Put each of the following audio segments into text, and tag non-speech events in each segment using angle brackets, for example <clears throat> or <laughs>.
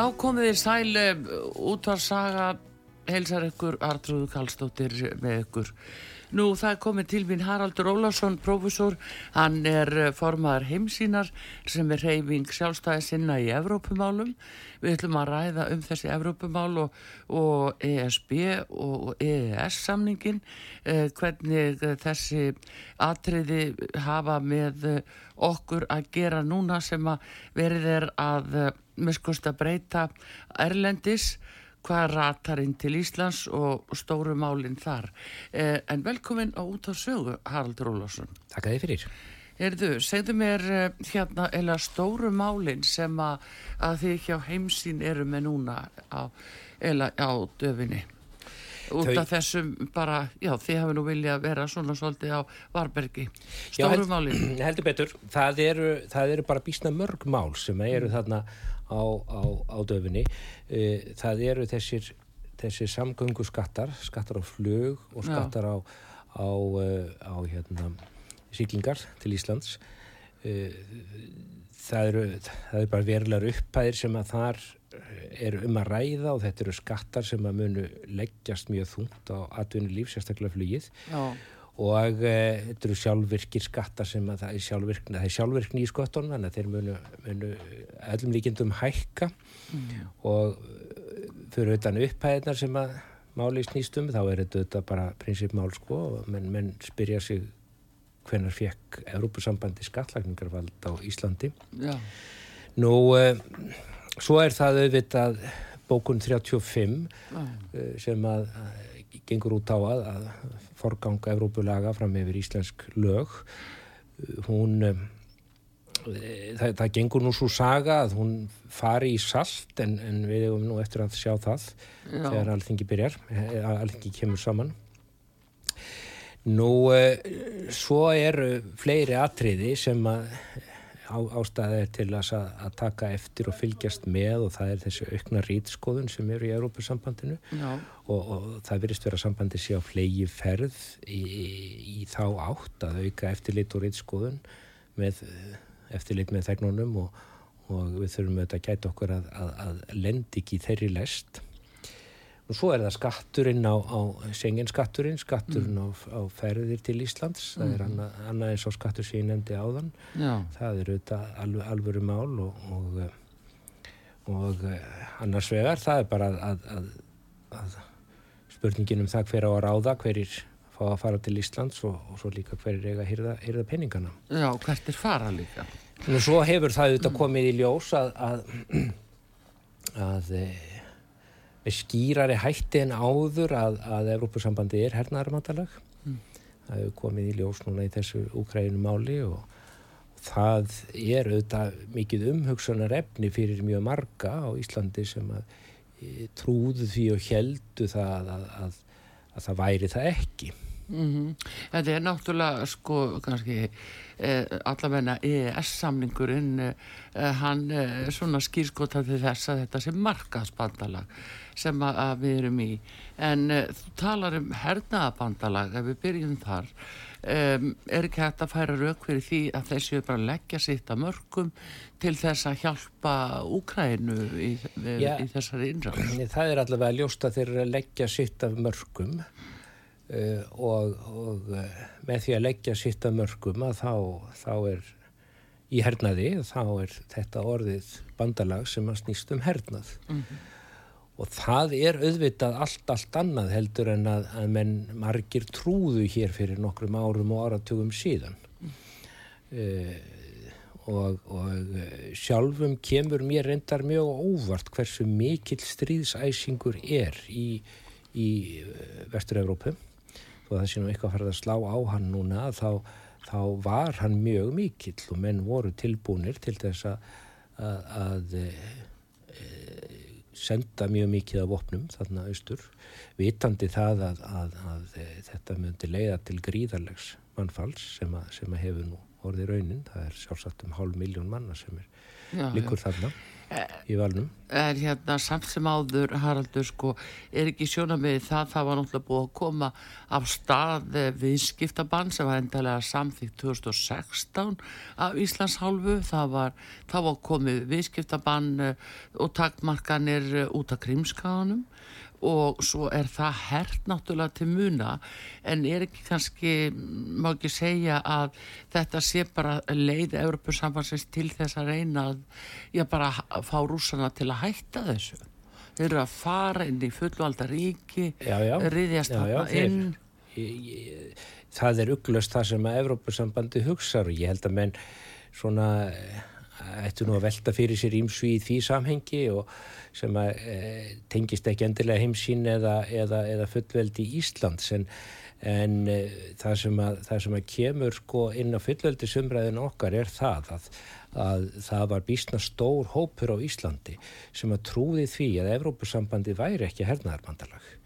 Já, komið þér sæl útvarsaga heilsar ykkur Artrúðu Kallstóttir með ykkur. Nú það komið til mín Haraldur Ólarsson, profesor, hann er eh, formaðar heimsínar sem er reyfing sjálfstæði sinna í Evrópumálum. Við ætlum að ræða um þessi Evrópumál og, og ESB og EES samningin, eh, hvernig þessi atriði hafa með okkur að gera núna sem að verið er að miskust að breyta Erlendis hvað ratar inn til Íslands og stóru málinn þar. Eh, en velkomin á út á sögu Haraldur Ólásson Takk að þið fyrir. Erðu, segðu mér eh, hérna eða stóru málinn sem að, að þið hjá heimsín eru með núna á, eða á döfinni. Út Þau... af þessum bara, já þið hafi nú viljað vera svona svolítið á Varbergi stóru málinn <clears throat> Heldur betur, það eru, það eru bara bísna mörg mál sem eru þarna á, á, á döfinni. E, það eru þessir, þessir samgöngu skattar skattar á flug og skattar Já. á, á, e, á hérna, síklingar til Íslands. E, það eru það eru bara verulegar uppæðir sem að þar eru um að ræða og þetta eru skattar sem að munu leggjast mjög þungt á atvinni líf, sérstaklega flugið. Já og e, þetta eru sjálfvirkir skattar sem að það er sjálfvirkni, það er sjálfvirkni í skottunum þannig að þeir munu, munu öllum líkindum hækka mm. og fyrir auðvitaðan upphæðinar sem að máli snýstum þá er þetta bara prinsipmál sko menn, menn spyrja sig hvenar fekk Európusambandi skattlagningarvald á Íslandi Já. nú e, svo er það auðvitað bókun 35 Já. sem að gengur út á að, að forganga Evrópulaga fram yfir íslensk lög hún eh, það, það gengur nú svo saga að hún fari í salt en, en við hefum nú eftir að sjá það Já. þegar alþingi byrjar eh, alþingi kemur saman nú eh, svo eru fleiri atriði sem að ástæðið til að, að taka eftir og fylgjast með og það er þessi aukna rítskoðun sem eru í Európa-sambandinu og, og það virðist vera sambandi sé á flegi ferð í, í þá átt að auka eftirlit og rítskoðun með eftirlit með þegnunum og, og við þurfum auðvitað að gæta okkur að, að, að lendi ekki þeirri lest og svo er það skatturinn á, á senginskatturinn, skatturinn mm. á, á ferðir til Íslands, mm. það er mm. annað, annað eins og skattur sem ég nefndi áðan Já. það er auðvitað alv, alvöru mál og, og, og annars vegar það er bara að, að, að spurningin um það hver á að ráða hverjir fá að fara til Íslands og, og svo líka hverjir eiga að hýrða, hýrða peningana Já, hvert er fara líka? Nú svo hefur það auðvitað komið í ljós að að <clears throat> með skýrari hætti en áður að, að Evrópussambandi er hernaðarmandalag mm. það hefur komið í ljós núna í þessu úkrænum máli og, það er auðvitað mikið umhugsunar efni fyrir mjög marga á Íslandi sem að e, trúðu því og heldu það að, að, að það væri það ekki Mm -hmm. Þetta er náttúrulega sko kannski eh, allavegna EES-samningurinn eh, hann eh, svona skýrskota til þess að þetta sé markaðsbandalag sem að, að við erum í en eh, þú talar um hernaðabandalag ef við byrjum þar um, er ekki hægt að færa rauk fyrir því að þessi bara leggja sitt að mörgum til þess að hjálpa Úkrænu í, Já. í þessari innræð Það er allavega ljóst að þeir eru að leggja sitt af mörgum og, og uh, með því að leggja sitt af mörgum að þá, þá er í hernaði, þá er þetta orðið bandalag sem að snýst um hernað. Og það er auðvitað allt, allt annað heldur en að, að menn margir trúðu hér fyrir nokkrum árum og áratugum síðan. Uh, og, og eh, sjálfum kemur mér reyndar mjög óvart hversu mikill stríðsæsingur er í, í Vestur-Európu og það sé nú eitthvað að fara að slá á hann núna þá, þá var hann mjög mikill og menn voru tilbúinir til þess að, að, að e, senda mjög mikið af opnum þarna austur vitandi það að, að, að e, þetta myndi leiða til gríðarlegs mannfalls sem, að, sem að hefur nú orðið raunin, það er sjálfsagt um hálf miljón manna sem er Já, líkur þarna í valnum. er hérna samt sem áður Haraldur sko, er ekki sjóna með það það var náttúrulega búið að koma af stað eh, viðskiptabann sem var endalega samþýtt 2016 af Íslands hálfu það var, það var komið viðskiptabann eh, og takmarkanir eh, út af krimskaðanum og svo er það hert náttúrulega til muna en er ekki kannski, má ekki segja að þetta sé bara leið Európusambansins til þess að reyna að já bara að fá rúsana til að hætta þessu? Þeir eru að fara inn í fullvalda ríki riðjast þarna inn. Ég- ég- Það er uglust það sem að Evrópusambandi hugsar og ég held að menn svona eh, ættu nú að velta fyrir sér ímsu í því samhengi og sem að e, tengist ekki endilega heimsín eða, eða, eða fullveldi Íslands en, en e, það, sem að, það sem að kemur sko inn á fullveldisumræðin okkar er það að, að það var býstna stór hópur á Íslandi sem að trúði því að Evrópusambandi væri ekki hernaðarbandalag.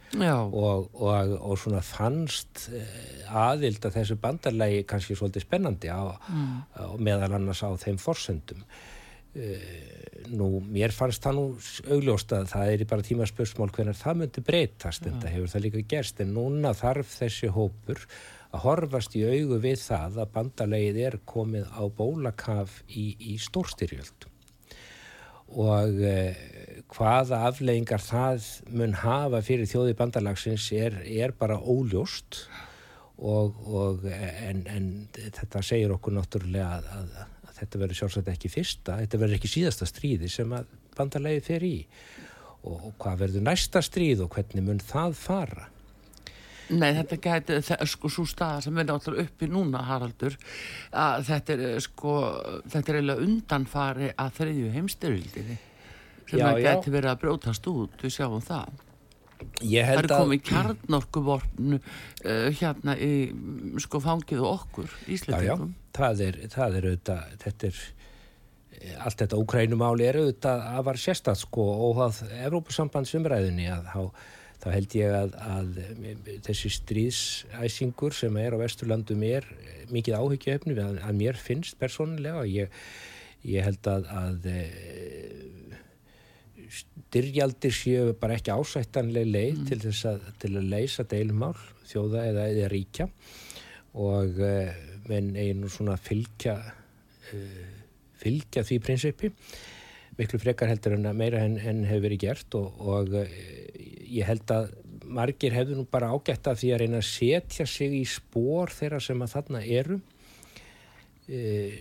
Og, og, og svona fannst eh, aðild að þessu bandarlegi kannski svolítið spennandi á, á meðal annars á þeim forsendum nú mér fannst það nú augljóst að það er bara tímaspursmál hvernig það myndi breytast en það hefur það líka gerst en núna þarf þessi hópur að horfast í augu við það að bandarlegið er komið á bólakaf í, í stórstyrjöld. Og eh, hvaða afleggingar það mun hafa fyrir þjóði bandalagsins er, er bara óljóst. Og, og en, en þetta segir okkur náttúrulega að, að þetta verður sjálfsagt ekki fyrsta, þetta verður ekki síðasta stríði sem að bandalagið fer í og, hvað verður næsta stríð og hvernig mun það fara Nei, þetta gæti, það, sko, svo staða sem er náttúrulega uppi núna, Haraldur, að þetta er, sko, þetta er eiginlega undanfari að þriðju heimstyrildinni sem Já, að já. gæti verið að brjótast út, við sjáum það. Það er að komið kjarnorkuvorn uh, hérna í, sko, fangið og okkur, Íslandingum. það er, það er auðvitað, þetta er eh, allt þetta ókrænumáli er auðvitað að var sérstætt sko óháð Evrópusambandsumræðinni að þá, þá held ég að, að eh, þessi stríðsæsingur sem er á Vesturlandum er eh, mikið áhyggjuefni að, að mér finnst persónulega og ég, ég held að, að eh, styrjaldir séu bara ekki ásættanleg leið til þess að, til að leysa deilumál þjóða eða, eða ríkja. Og uh, menn eigi nú svona fylgja uh, fylgja því prinsippi miklu frekar heldur en að meira en, en hefur verið gert og, og uh, ég held að margir hefðu nú bara ágætt af því að reyna að setja sig í spór þeirra sem að þarna eru. Eh,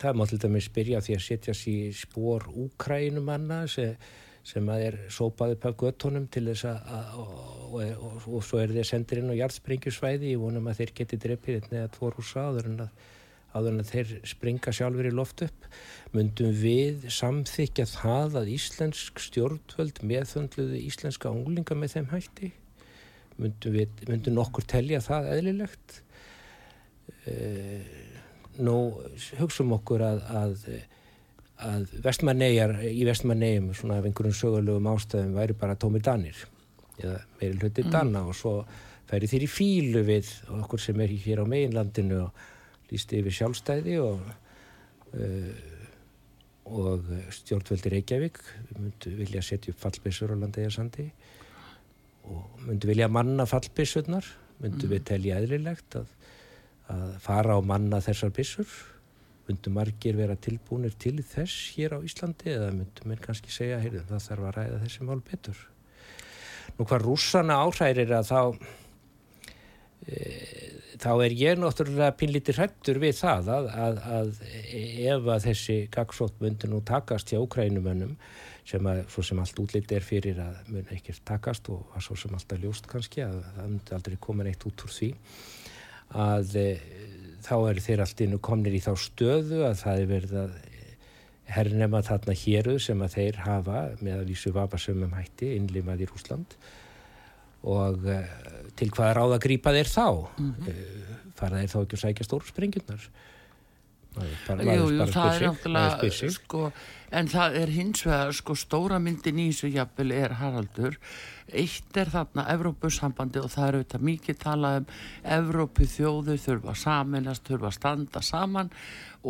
það má til dæmis byrja því að setja sig í spór úkrænumanna sem, sem að er sópað upp af göttunum til þess að, að og, og, og, svo er þeir sendir inn á jarðsprengjusvæði. Ég vonum að þeir geti dreipið einn eða tvo rúsa áður en að áður en að þeir springa sjálfur í loft upp. Myndum við samþykja það að íslensk stjórnvöld meðföndluðu íslenska unglinga með þeim hætti? Myndum, við, myndum nokkur telja það eðlilegt? Nú hugsaum okkur að, að, að vestmannegar í vestmannegjum svona af einhverjum sögulegum ástæðum væri bara tómi danir eða meiri hluti danna og svo færi þeir í fílu við okkur sem er hér á meginlandinu og lísti yfir sjálfstæði og uh, og stjórnveldi Reykjavík myndu vilja setja upp fallbissur á landeigjarsandi og myndu vilja manna fallbissurnar myndu mm. við telja eðlilegt að, að fara á manna þessar bissur myndu margir vera tilbúinir til þess hér á Íslandi eða myndu mér kannski segja heyrðu, það þarf að ræða þessi mál betur. Nú hvað rússana áhærir að þá e, þá er ég náttúrulega pinlítið hrættur við það að, að, að ef að þessi gagsótt myndi nú takast hjá Ukrænumönnum sem að svo sem allt útlýtt er fyrir að mun ekkert takast og að svo sem alltaf ljóst kannski að það myndi aldrei koma neitt út úr því að e, þá er þeir allt innu komnir í þá stöðu að það er verið að hernema þarna héruð sem að þeir hafa með að vísu vapasömmum hætti innlimað í Rúsland og uh, til hvaða ráð að grýpa þeir þá? Mm -hmm. fara þeir þá ekki að sækja stóru sprengjurnar Jú, jú, það er náttúrulega sko, en það er hins vegar sko stóra myndin í þessu jafnvel er Haraldur. Eitt er þarna Evrópusambandi og það eru þetta mikið talað um Evrópu þjóðu þurfa saminast, þurfa standa saman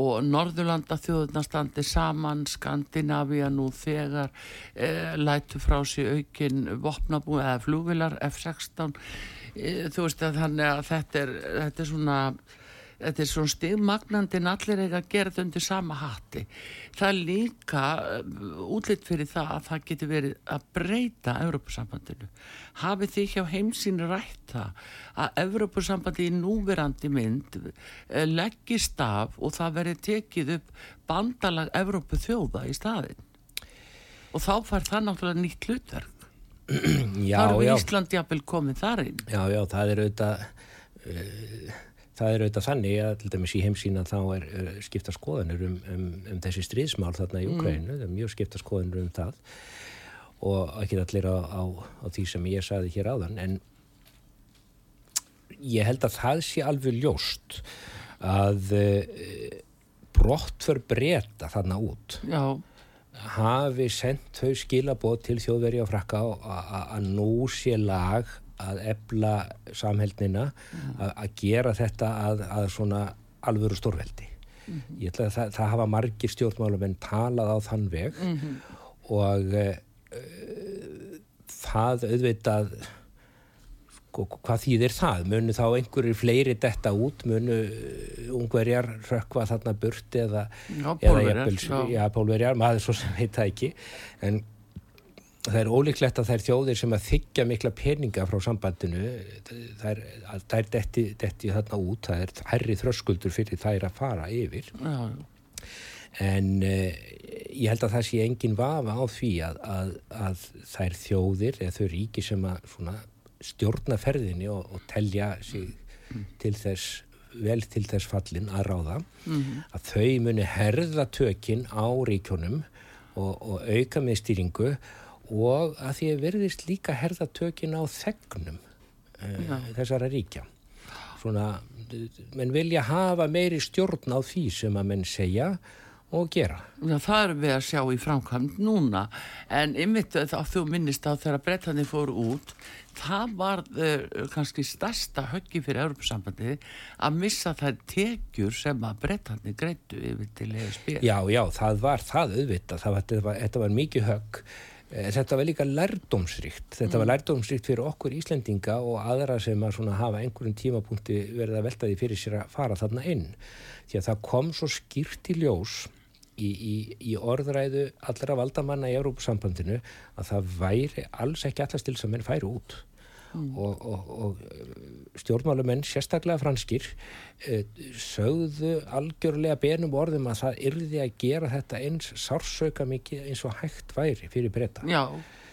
og Norðurlanda þjóðuna standi saman, Skandinavíu nú þegar e, lætu frá sér aukin vopnabú eða flúvilar F-16 e, þú veist að þannig að þetta er, þetta er svona þetta er svona stigmagnandi en allir eiga að gera þetta undir sama hatti. Það er líka uh, útlitt fyrir það að það getur verið að breyta Európusambandinu hafið því hjá heimsín rætt það að Európusambandi í núverandi mynd uh, leggist af og það verið tekið upp bandalag Európu þjóða í staðin og þá fær það náttúrulega nýtt hlutverk. Já, þá eru Íslandi jafnvel komið þar inn. Já, já, það er auðvitað uh, það er auðvitað þannig að til dæmis í heimsína þá er, er skipta skoðanir um, um, um þessi stríðsmál þarna í Ukraínu, mm. það er mjög skipta skoðanir um það og ekki allir á, á, á því sem ég saði hér áðan en ég held að það sé alveg ljóst að e, brott fyrir breyta þarna út Já. hafi sendt þau skilabóð til þjóðveri og frakka að nú sé lag að ebla samheldnina mm. að gera þetta að, að svona alvöru stórveldi mm -hmm. ég ætla að það, það hafa margir stjórnmálum en talað á þann veg mm -hmm. og uh, það auðvitað sko, hvað þýðir það? Munu þá einhverjir fleiri detta út, munu ungverjar rökkva þarna burt eða, já, pólverjar, já. já, pólverjar, maður svo sem heit það ekki en það er ólíklegt að er þjóðir sem að þykja mikla peninga frá sambandinu það er, það er detti, detti þarna út, það er herri þröskuldur fyrir þær að fara yfir já. en uh, ég held að það sé engin vafa á því að, að, að er þjóðir eða þau ríki sem að svona, stjórna ferðinni og, og telja sig mm. til þess vel til þess fallin að ráða mm -hmm. að þau muni herða tökin á ríkjónum og, og auka með stýringu og að því að verðist líka herðatökin á þegnum uh, þessara ríkja. Svona, menn vilja hafa meiri stjórn á því sem að menn segja og gera. Já, það er við að sjá í framkvæmd núna. En ymmit að þú minnist á þegar brettanir fóru út það var uh, kannski stærsta höggi fyrir Europasambandi að missa þær tekjur sem að brettanir greitu yfir til ESB. Já, já, það var það auðvitað, það var, þetta, var, þetta var mikið högg. Eh, þetta var líka lærdómsrikt, þetta mm. var lærdómsrikt fyrir okkur Íslendinga og aðra sem að hafa einhverjum tímapunkti verið að velta því fyrir sér að fara þarna inn. Því að það kom svo skýrt í ljós í, í, í orðræðu allra valdamanna í Európusambandinu að það væri alls ekki allast til sem henn færi út mm. og, og, og stjórnmálumenn, sérstaklega franskir eh, sögðu algjörlega benum orðum að það yrði að gera þetta eins sársauka mikið eins og hægt væri fyrir breyta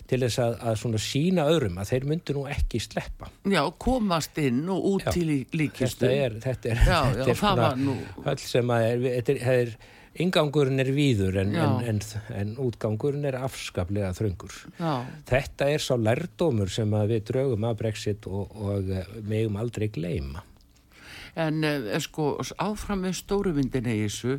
til þess að, að svona sína öðrum að þeir myndu nú ekki sleppa. Já, komast inn og út já, til líkistu Þetta er, þetta er, já, já, þetta er svona nú... sem að er, þetta er ingangurinn er víður en, en, en, en útgangurinn er afskaplega þröngur. Já. Þetta er sá lærdómur sem við draugum af Brexit og, og eh, megum aldrei gleima. En eh, sko áfram með stóruvindin eða þessu,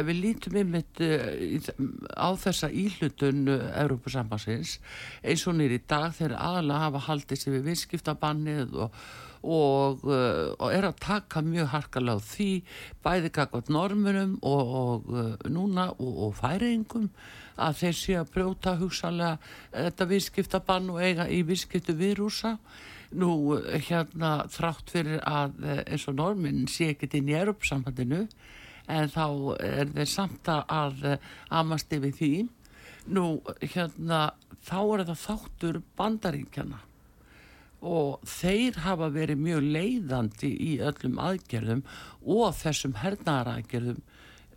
ef við lítum eh, á þessa íhlutun Európa-sambansins eins og nýri dag þegar aðalega hafa haldið sér við vinskiptabannið og og, uh, og er að taka mjög harkalega á því bæði kakvat normunum og, og uh, núna og, og færingum að þeir sé að brjóta hugsalega þetta viðskiptabann og eiga í viðskiptu virúsa nú hérna þrátt fyrir að eins og normin sé ekkert inn í Europasambandinu en þá er þeir samt að amast yfir því. Nú hérna þá er þetta þáttur bandaríkjana og þeir hafa verið mjög leiðandi í öllum aðgerðum og þessum hernaðaraðgerðum.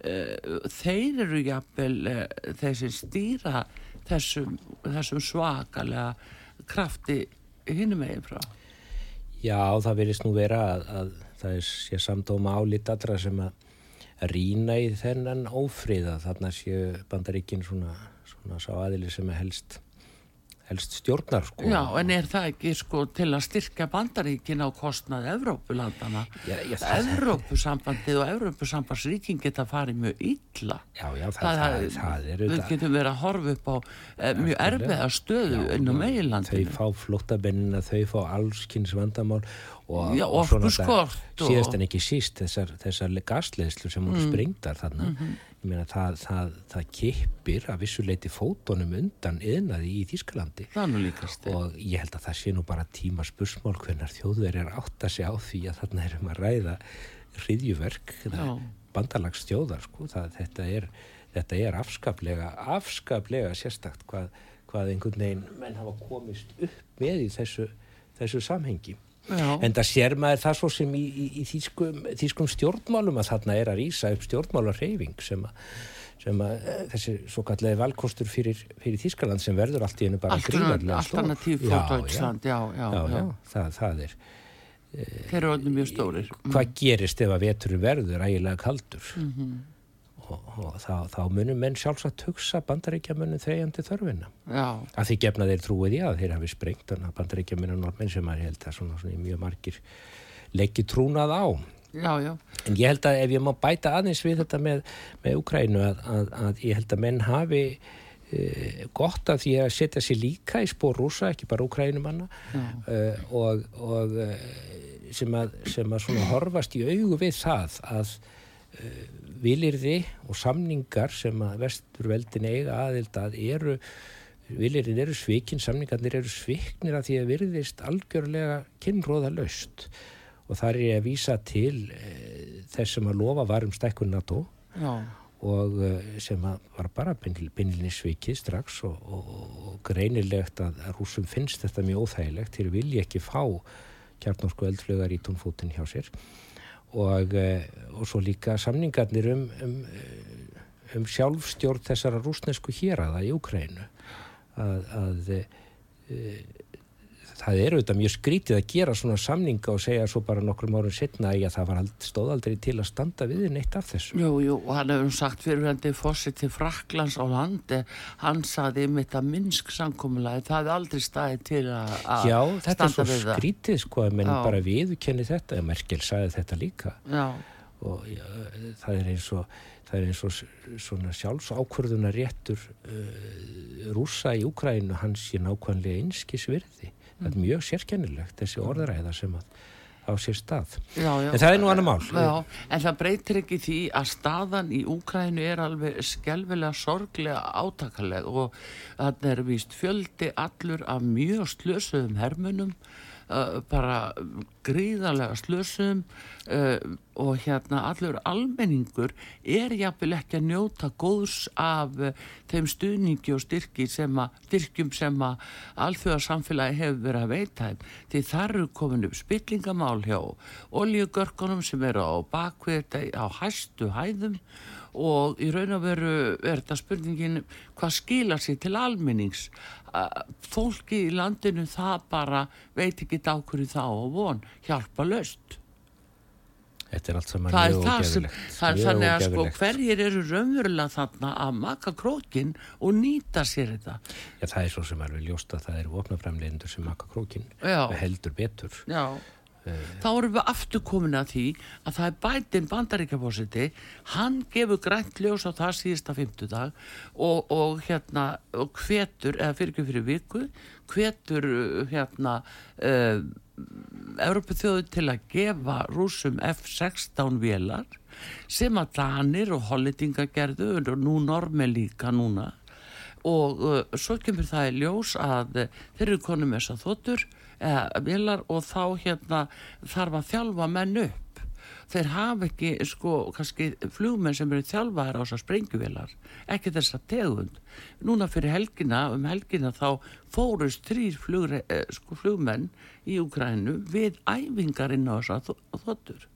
Uh, þeir eru jafnvel uh, þeir sem stýra þessum, þessum svakalega krafti hinnum meginn frá. Já, það verðist nú vera að, að það er sér samdóma álit allra sem að rína í þennan ófríða þarna séu bandaríkin svona, svona sá aðili sem er helst helst stjórnar sko. Já, en er það ekki sko til að styrka bandaríkin á kostnað Evrópulandana? Evrópusambandið og Evrópusambandsríkin geta farið mjög illa. Já, já, það, það, það er Við auðvitað- getum verið að horfa upp á eh, mjög erfiða stöðu inn á Þau fá flóttabennina, þau fá allskynns vandamál og, Já, og svona það- síðast en ekki síst þessar, þessar gasleðslu sem hún Mm. sprengdar þarna Mhm. ég meina það, það, það kippir að vissuleiti fótonum undan yðnaði í er líkast. og ég held að það sé nú bara tíma spursmál hvernar þjóðverjar átta sig á því að þarna erum að ræða hriðjuverk bandalagsstjóðar sko, það, þetta, er, þetta er afskaplega afskaplega sérstakt hvað, hvað einhvern veginn menn hafa komist upp með í þessu, þessu samhengi Já. en það sér maður það svo sem í, í, í þýskum, þýskum stjórnmálum að þarna er að rýsa upp stjórnmálarreyfing sem að sem að eh, þessi svo kallegi valkostur fyrir, fyrir Þýskaland sem verður allt í hennu bara gríðarlega. Alternatív Já, frá já. Já, já, já, já. já, það, það er Þeir eru allir mjög stórir. hvað gerist ef að veturum verður ægilega kaldur Mhm. Og, og þá, þá munum menn sjálfsagt hugsa bandaríkja munum þegjandi þörfina. Já, að því gefna þeir trúið í að þeir hafi sprengt þannig að bandaríkja munum normenn sem að ég held að svona, svona í mjög margir leggji trúnað á. Já, já. en ég held að ef ég má bæta aðeins við þetta með, með Ukrænu að, að, að ég held að menn hafi uh, gott af því að setja sér líka í spór rúsa, ekki bara Ukrænumanna uh, og, og uh, sem, að, sem að svona horfast í augu við það að uh, vilirði og samningar sem að vesturveldin eiga aðild að eru vilirðin eru svikin, samningarnir eru sviknir að því að virðist algjörlega kynróða laust og þar er ég að vísa til uh, þess sem að lofa var um stækkun NATO já. og uh, sem að var bara beinlinni svikið strax og, og, og greinilegt að, rúsum finnst þetta mjög óþægilegt. Þeir vilja ekki fá kjarnorku eldflögar í tónfótinn hjá sér og, uh, og svo líka samningarnir um, um, uh, um sjálfstjórn þessara rúsnesku héraða í Ukrænu að, að uh, það er auðvitað mjög skrítið að gera svona samninga og segja svo bara nokkrum árum setna að það var ald, stóð aldrei til að standa við neitt af þessu. Jú, jú, og hann hefur sagt fyrirvændi fórsett til Fraklands á landi, hann saði mitt að minnsk samkommulagi, það hefði aldrei staðið til að að Já, þetta er standa svo við það. skrítið sko menn Já. bara viðkenni þetta, eða Merkel sagði þetta líka Já, og já, það er eins og það er eins og svona sjálfsákvörðuna réttur uh, rúsa í Úkrænu hans sé nákvæmlega einskis Það er mjög sérkennilegt þessi orðræða sem að á sér stað. já, já. En það er nú annar mál. Já, en það breytir ekki því að staðan í Úkrænu er alveg skelvilega sorglega átakaleg og þannig er víst fjöldi allur af mjög slösuðum hermunum bara gríðarlega slösuðum uh, og hérna allur almenningur er jafnvel ekki að njóta góðs af uh, þeim stuðningi og sem að, styrkjum sem að alþjóðarsamfélagi hefur verið að veita því þar eru komin upp spillingamál hjá oljugörkunum sem eru á bakvið á hæstu hæðum og í raun og veru er þetta spurningin hvað skilar sér til almennings? Fólki í landinu það bara veit ekki á hverju þá og von hjálpa löst Þetta er allt saman það er mjög ógæfilegt. það er þannig að sko hverjir eru raunverulega þarna að maka krókin og nýta sér þetta. Já, það er svo sem alveg ljóst að það eru opnaframlegendur sem maka krókin og heldur betur. Já, þá erum við aftur komin að því að það er bætinn bandaríkjafósiti, hann gefur grænt ljós á það síðasta fimmtudag og, og hérna og hvetur, eða fyrir ekki fyrir viku hvetur uh, hérna uh, Európa þjóðu til að gefa rúsum F-16 vélar sem að Danir og Hollendinga gerðu og nú normi líka núna. Og uh, svo kemur það í ljós að uh, þeir eru konum þess að þóttur eða vélar og þá hérna þarf að þjálfa menn upp. Þeir hafa ekki sko kannski flugmenn sem eru þjálfaðar á þessar sprengjuvelar ekki þess að tegund. Núna fyrir helgina, um helgina þá fórust þrýr eh, sko, flugmenn í Ukrænu við æfingarinn á þessar þottur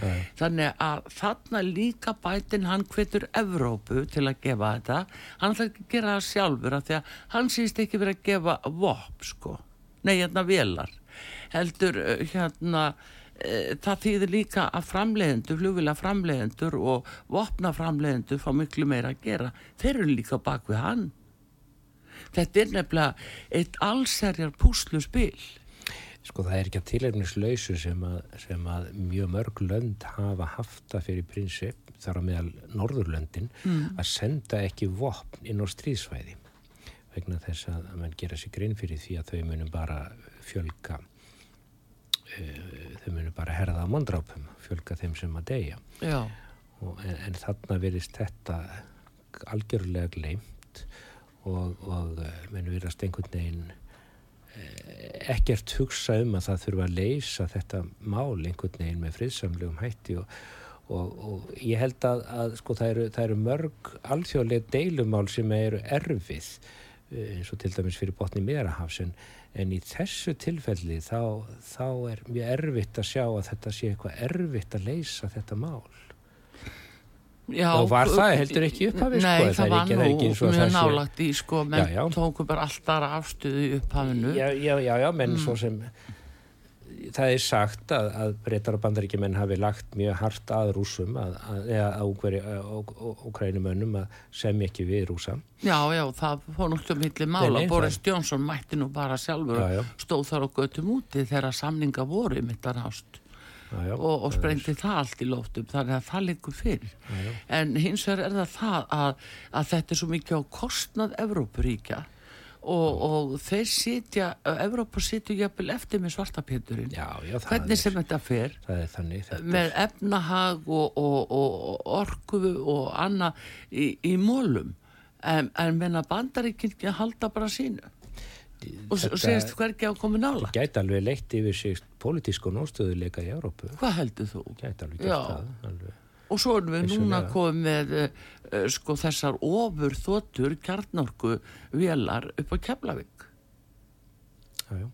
Nei. þannig að þarna líka bætin hann hvetur Evrópu til að gefa þetta. Hann ætla ekki að gera það sjálfur af því að hann síst ekki verið að gefa vop sko, nei hérna velar heldur eh, hérna e, það þýðir líka að framleiðendur, flugvila framleiðendur og vopna framleiðendur fá miklu meira að gera. Þeir eru líka bak við hann. Þetta er nefnilega eitt allserjar púslu spil. Sko það er ekki að tilefnislausu sem, sem að mjög mörg lönd hafa hafta fyrir prinsip þar á meðal Norðurlöndin mm. að senda ekki vopn inn á stríðsvæði vegna þess að mann gera sig grinn fyrir því að þau munum bara fjölga Eh, þau munu bara herða á mandrápum fjölga þeim sem að deyja. En, en þarna verist þetta algjörlega gleimt og, og eh, munu verist einhvern veginn eh, ekkert hugsa um að það þurfa að leysa þetta mál einhvern veginn með friðsamlegum hætti og, og, og ég held að, að sko, það, eru, það eru mörg alþjóðlega deilumál sem eru erfið eins og til dæmis fyrir botni meðrahafs en en í þessu tilfelli þá, þá er mjög erfitt að sjá að þetta sé eitthvað erfitt að leysa þetta mál. Já, og var það heldur ekki upphafið Nei, sko, það, það var nú mjög nálagt í sko, menn tóku bara alltaf afstuðu upphafinu. Já, já, já, já menn mm. svo sem það er sagt að, að breytar og bandaríkjumenn hafi lagt mjög hart að rúsum að, að Ukrænumönnum að semja ekki við rúsa Já, já, það fór náttúrulega millir mála. Boris það... Johnson mætti nú bara sjálfur já, já. stóð þar og göttum úti þegar samninga voru í mittan ást Já, og, og sprengti það allt í lóftum þannig að það liggur fyrir. Já, já. en hins vegar er það það að, að þetta er svo mikið á kostnað Evrópuríkja og, og þeir sitja Evrópa sitja jafnvel eftir með svartapéturinn hvernig sem þetta fer. Þannig, þetta með efnahag og, og, og orku og annað í, í mólum en, en menna bandaríkinn halda bara sínu. Og segist hvergi á komin ála það gæti alveg leitt yfir sig politísku nóstöðuleika í Európu hvað heldur þú? gæti alveg það alveg. Og svo erum við núna komið með uh, sko þessar ofur þotur kjarnorku velar upp á Keflavík. Jájá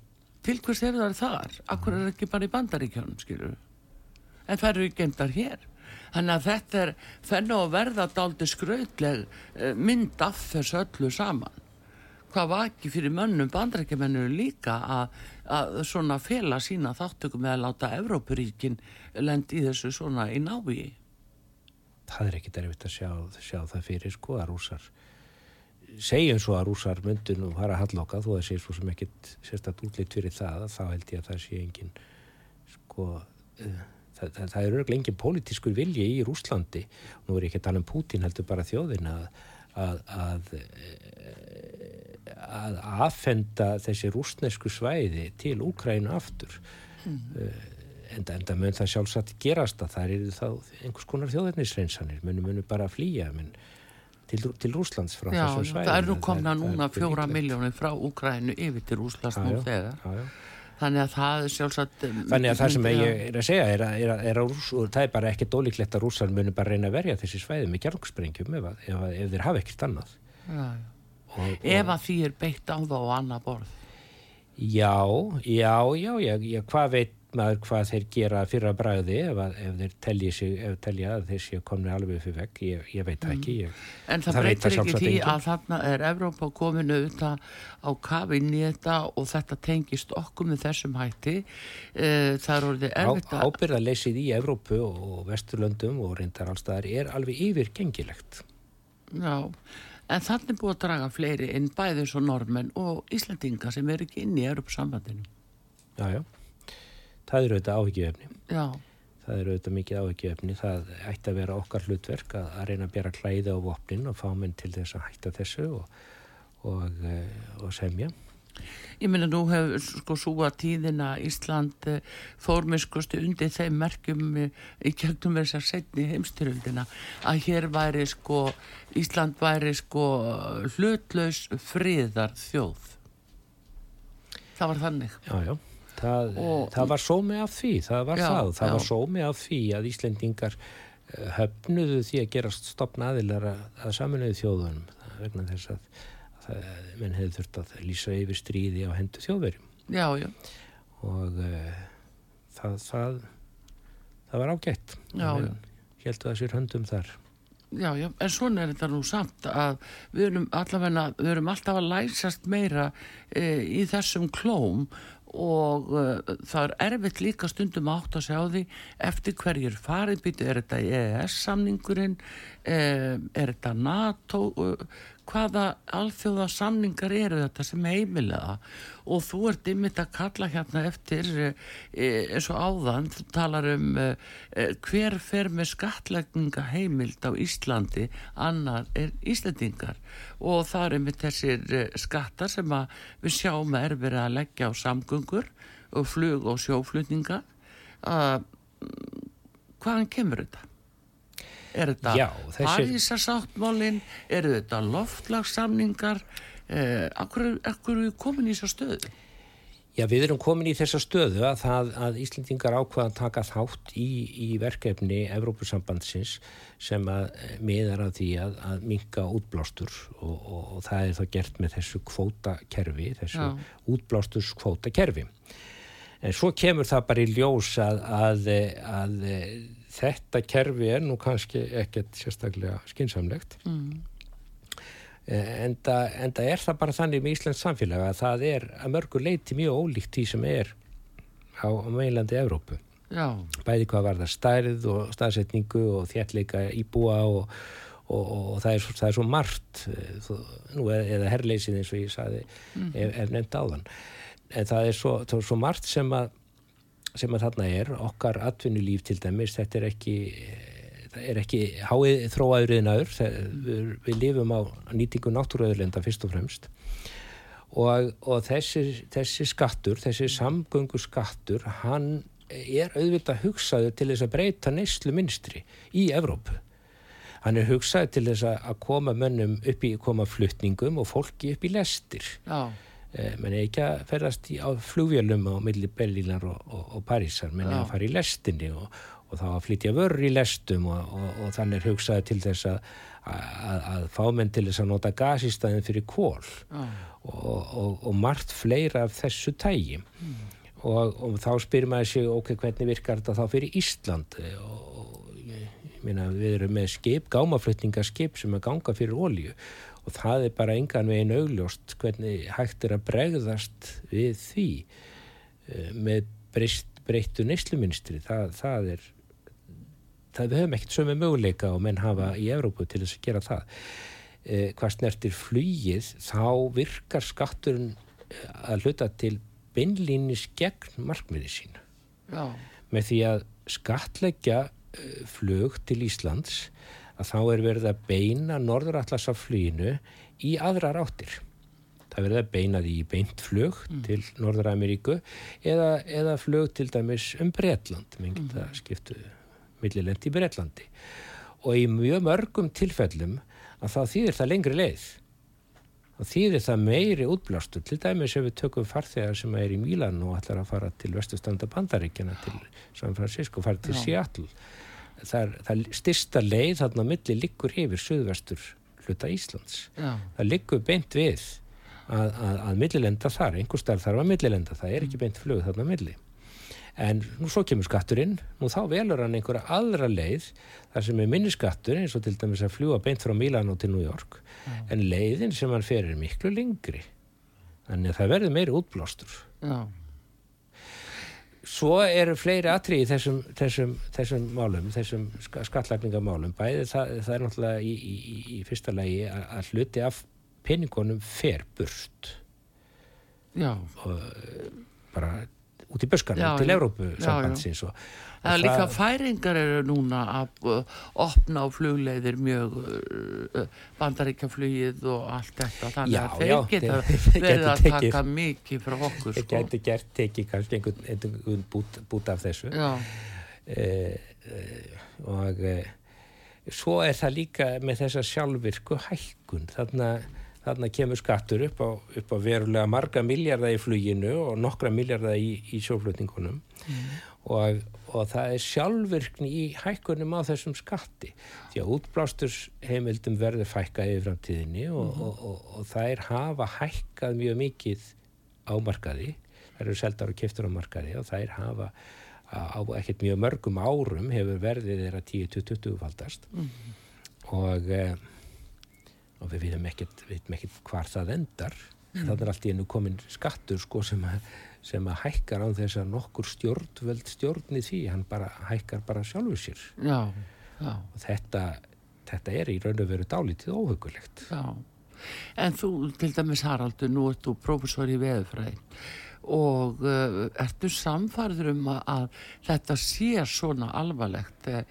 til hvers er það þar? Akkur er ekki bara í bandaríkjónum skilur en það eru gemdar hér. Þannig að þetta er fennu að verða daldi skrautleg uh, mynd af þessu öllu saman. Hvað var ekki fyrir mönnum bandarækjumennu líka að, að svona fela sína þáttökum með að láta Evrópuríkin lendi í þessu svona í návi það er ekkit erfitt að sjá, sjá það fyrir sko að rúsar segjum svo að rúsar myndun og fara að halloka þó að sé svo sem ekkit sérstaklega útlýtt fyrir það þá held ég að það sé engin sko uh, það, það, það er örglega engin pólitískur vilji í Rúslandi nú er ekki að tala um Pútin heldur bara þjóðin að að, að að aðfenda þessi rúsnesku svæði til Úkrænu aftur mm. uh, enda, enda mun það sjálfsagt gerast að það eru þá einhvers konar þjóðarnisreinsanir munum munum bara að flýja mun, til, til Rúslands frá já, þessum svæðin það eru komna það, núna fjóra miljónir frá Úkrænu yfir til Rúslands nú þegar. já, já. þannig að það er sjálfsagt um, þannig að það sem ég er að segja er að, er að, er að rús, það er bara ekkert ólíklegt að Rúsland munum bara reyna að verja þessi svæði með kjarnoksprengjum ef, ef, ef þeir hafa ekkert annað. Og, og, ef að því er beitt á þá á annað borð. Já, já, já, já, já hvað veit maður hvað þeir gera fyrra bræði ef, ef þeir telja, sig, ef telja að þeir séu komni alveg fyrir vegg, ég, ég veit það ekki ég, En það, það breytir ekki því engin. að þarna er Evrópa komin auðvitað á kafinn í þetta og þetta tengist okkur með þessum hætti e, það er orðið erfitt að Ábyrðaleysið í Evrópu og Vesturlöndum og reyndar allstaðar er alveg yfirgengilegt Já En þannig búið að draga fleiri inn bæðis og normenn og Íslandinga sem er ekki inn í Europasambandinu. Já, já það eru auðvitað áhyggjöfni það eru auðvitað mikið áhyggjöfni það ætti að vera okkar hlutverk að, að reyna að bera klæði á vopnin og fá menn til þess að hætta þessu og, og, eh, og semja Ég minna nú hefur sko súa tíðina Ísland eh, fórmiskustu undir þeim merkjum eh, í kjögnum þess að setni heimstyrjöldina að hér væri sko Ísland væri sko hlutlaus friðar þjóð. Það var þannig. Já, já. Það, Og- það var sómi af því, það var Já, það. Það já. var sómi af því að Íslendingar eh, höfnuðu því að gerast stopna aðilar að, saminuðu þjóðunum Það vegna þess að, að það, menn hefði þurft að lýsa yfir stríði á hendu þjóðverjum Já, já, og uh, það, það, það var ágætt. Já, Menn Héldu að sér höndum þar. já, já, en svona er þetta nú samt að við erum allavega, við erum alltaf að læsast meira e, í þessum klóm og uh, það er erfitt líka stundum átt að segja á því eftir hverjir farið býtu, er þetta EES-samningurinn, uh, er þetta NATO, hvaða alþjóða samningar eru þetta sem heimilega og þú ert ymmit að kalla hérna eftir uh, eins og áðan, þú talar um uh, hver fer með skattlegninga heimild á Íslandi, annar er Íslandingar og það er ymmit þessir skattar sem við sjáum að er verið að leggja á samgöngur og flug og sjóflutninga. Uh, hvaðan kemur þetta? Er þetta þessi- Parísasáttmálin, eru þetta loftlagssamningar eh, akkur, akkur er við komin í þessa stöðu? Já, við erum komin í þessa stöðu að, það, að Íslendingar ákvaða að taka þátt í, í verkefni Evrópusambandsins sem að eh, miðar að því að, að minka útblástur og, og, og það er þá gert með þessu kvótakerfi, þessu Já. útblásturs kvótakerfi. En svo kemur það bara í ljós að, að, að, þetta kerfi er nú kannski ekkert sérstaklega skinsamlegt. Mm. Eh, Enda, enda er það bara þannig með Íslands samfélag að það er að mörgu leiti mjög ólíkt því sem er á, á meilandi Evrópu. Já, Bæði hvað var það stærð og staðsetningu og þjallega íbúa og, og, og, það, er það er svo margt, eh, nú, eða, herleysið eins og ég saði ef, ef nefnd áðan. En það er svo, það er svo margt sem að, sem að þarna er, okkar atvinnulíf til dæmis, þetta er ekki það er ekki háið þróaður yðnaður, við, við lifum á nýtingu náttúruöðurlenda fyrst og fremst og, og þessi, þessi skattur, þessi samgöngu skattur, hann er auðvitað hugsaður til þess að breyta neyslu minstri í Evrópu. Hann er hugsaður til þess að koma mönnum upp í, koma flutningum og fólki upp í lestir. já, menn er ekki að ferðast í, á flugvélum á milli Berlínar og, og, og Parísar, menn er að fara í lestinni og, og þá að flytja vörur í lestum og, og, og þannig er hugsaður til þess að, að, að fá menn til þess að nota gas í staðin fyrir kól og, og, og margt fleira af þessu tægi og, og þá spyrir maður sig ok, hvernig virkar þetta þá fyrir Ísland? Og, og ég meina við erum með skip, gámaflutningaskip sem er ganga fyrir olju og það er bara engan veginn augljóst hvernig hægt er að bregðast við því eh, með breyttu neysluminstri það, það er það við höfum ekkert sömu möguleika og menn hafa í Evrópu til þess að gera það. Eh, hvað snertir flugið þá virkar skatturinn eh, að hluta til beinlínis gegn markmiði sín já, með því að skatleggja flug til Íslands að þá er verið að beina norðuratlasafluginu í aðrar áttir. Það er verið að beina því í beint flug til Norður-Ameríku eða, eða flug til dæmis um Bretland, menn geta skiptu millilend í Bretlandi. Og í mjög mörgum tilfellum að þá þýðir það lengri leið. Og þýðir það meiri útblástur, til dæmis ef við tökum farþegar sem er í Mílan og ætlar að fara til vestustanda bandaríkjana til San Francisco, fara til. Seattle. Það er, styrsta leið þarna milli liggur yfir suðvestur hluta Íslands. já, Það liggur beint við að, að, að millilenda þar, einhver starf þarf að millilenda, það er ekki beint flug þarna milli. En nú svo kemur skatturinn, nú þá velur hann einhverja aðra leið þar sem er minni skattur eins og til dæmis að fljúa beint frá Milano til New York en leiðin sem hann fer er miklu lengri. Þannig að það verður meiri útblástur. já, Svo eru fleiri atrið í þessum, þessum, þessum málum, þessum ska- skattlagningamálum. Bæði það, það er náttúrulega í, í, í, fyrsta lagi að, að hluti af peningunum fer burt. já, bara út í buskanum til Európu sambandsins og Það er líka færingar eru núna að uh, opna á flugleiðir mjög uh, bandaríkjaflugið og allt þetta. Þannig já, að þeir já, geta verið að tekið, taka mikið frá okkur Þeir sko. geti gert tekið kannski einhvern, einhvern bút, bút af þessu. Eh, og eh, svo er það líka með þessa sjálfvirku hækkun. Þarna, þarna kemur skattur upp á, upp á verulega marga miljardar í fluginu og nokkra miljardar í, í sjóflutningunum. Mm. og og það er sjálfvirkni í hækkunum á þessum skatti. Því að útblástusheimildum verður fækkað yfir framtíðinni og, mm og, og, og þær hafa hækkað mjög mikið á markaði. Þær eru seldar og kiptur á markaði og þær hafa á ekkert mjög mörgum árum hefur verðið þeirra 10-20 faldast. Mm og eh, og við veitum ekkert, ekkert hvar það endar. Mm. Þannig er allt í enu komin skattur sko sem að sem að hækkar á þess að nokkur stjórnveld stjórni því, hann bara hækkar bara sjálfur sér. Já, já. og þetta, þetta er í raun og veru dálítið óhugulegt Já, en þú til dæmis Haraldur, nú ert þú prófessor í veðfræði og uh, ertu samfarður um að, að þetta sé svona alvarlegt uh,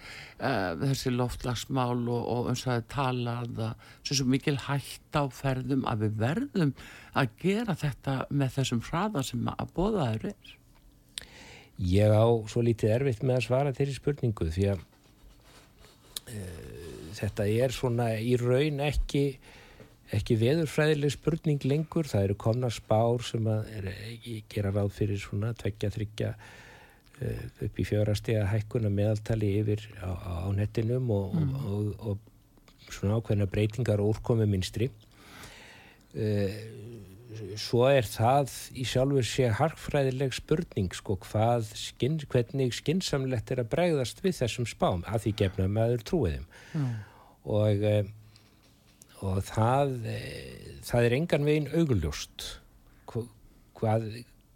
þessi loftlagsmál og, og eins og það er talað svo mikil hætt á ferðum að við verðum að gera þetta með þessum hraða sem að bóðaður er? Ég á svo lítið erfitt með að svara þeirri spurningu því að uh, þetta er svona í raun ekki ekki veðurfræðileg spurning lengur, það eru komna spár sem að er, gera ráð fyrir svona tveggja, þryggja uh, upp í fjörastega hækkuna meðaltali yfir á, á nettinum og, mm. og, og, og svona ákveðna breytingar og úrkomi minstri uh, svo er það í sjálfur sé harkfræðileg spurning sko hvað hvernig skinsamlegt er að bregðast við þessum spám að því gefna með aður trúiðum mm. og og það, eh, það er engan veginn augljóst hvað,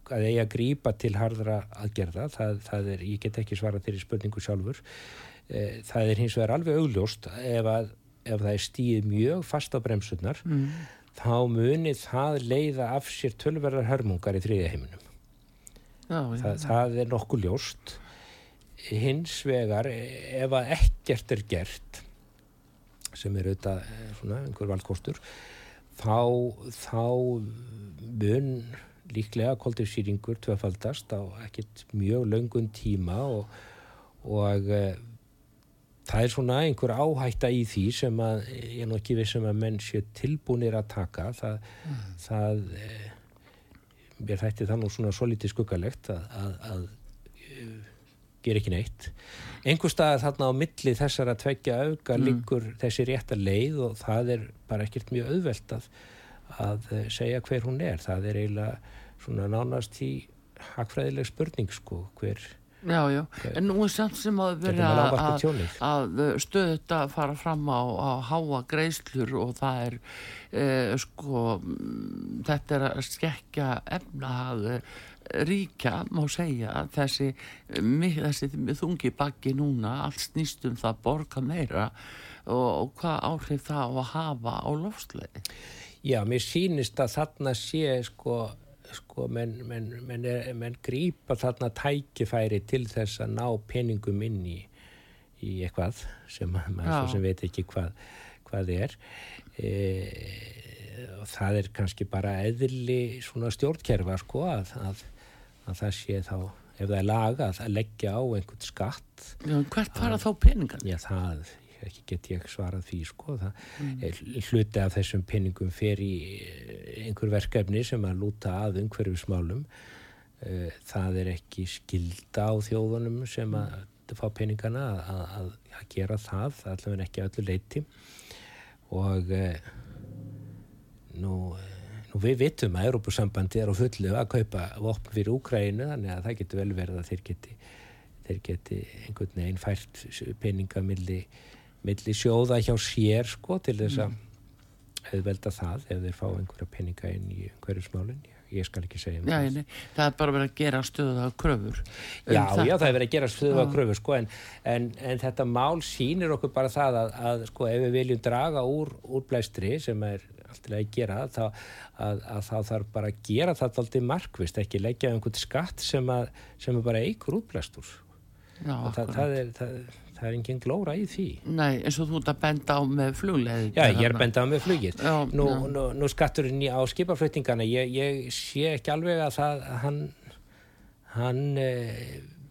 hvað eigi að grýpa til hardra aðgerða. Það, það er, ég get ekki svara þeirri spurningu sjálfur. Eh, það er hins vegar alveg augljóst ef, að, ef það er stíð mjög fast á bremsunar mm. þá munir það leiða af sér tölverðar hörmungar í þriðja heiminum. Já, það, það er nokkuð ljóst. Hins vegar ef að ekkert er gert sem er auðvitað eh, svona einhver valdkostur þá, þá mun líklega koldifsýringur tvefaldast á ekkert mjög laungun tíma og, og e, það er svona einhver áhætta í því sem að ég er nokkið við sem að menn sé tilbúinir að taka það, mm. það e, mér þætti það nú svona svo litið skuggalegt að, að, að ger ekki neitt. Einhver stað þarna á milli þessar að tveggja auka mm. líkur þessi rétta leið og það er bara ekkert mjög auðvelt að, að segja hver hún er. Það er eiginlega svona nánast í hagfræðileg spurning sko hver Já, já, en nú er samt sem að vera að, að stöðut að fara fram á að háa greiðslur og það er eh, sko þetta er að skekja efnahag ríkja má segja þessi, þessi þungi bakki núna allt snýst um það borga meira og, og hvað áhrif það á að hafa á lofslegi Já, mér sýnist að þarna sé sko, sko menn, menn, menn, menn grýpa þarna tækifæri til þess að ná peningum inn í, í eitthvað sem maður sem veit ekki hvað, hvað er. E og það er kannski bara eðli svona stjórnkerfa sko að, að að það sé þá, ef það er lagað að leggja á einhvern skatt Já, hvert fara þá peningan? Já, það, ekki get ég svarað því sko, það mm. hluti af þessum peningum fer í eh, einhver verkefni sem að lúta að umhverfismálum eh, það er ekki skilda á þjóðunum sem að mm. fá peningana að, að, að gera það, allavega ekki öllu leiti og eh, nú Nú við vitum að Európusambandi er á fullu að kaupa vopn fyrir Úkrænu þannig að það getur vel verið að þeir geti, þeir geti einhvern veginn fært peninga milli, milli sjóða hjá sér sko til þess að mm. hefur velda það ef þeir fá einhverja peninga inn í hverju smálinn. Ég, ég skal ekki segja um Já, það. nei, það er bara verið að gera stöðu af kröfur um Já, þetta. já, það er verið að gera stöðu að kröfu sko, en, en, en þetta mál sýnir okkur bara það að, að sko, ef við viljum draga úr, úr blæstri sem er alltaf að gera þá, að, að þá þarf bara að gera þetta alltaf markvist, ekki leggja einhvern skatt sem, að, sem er bara eigur útblæstur Já, og það, akkurat. það, er, það, er engin glóra í því Nei, eins og þú ert að benda á með flugleði Já, ég er bendað með flugið. Já, nú, já. nú, nú skatturinn á skipafluttingana, ég, ég sé ekki alveg að það, að hann, hann e,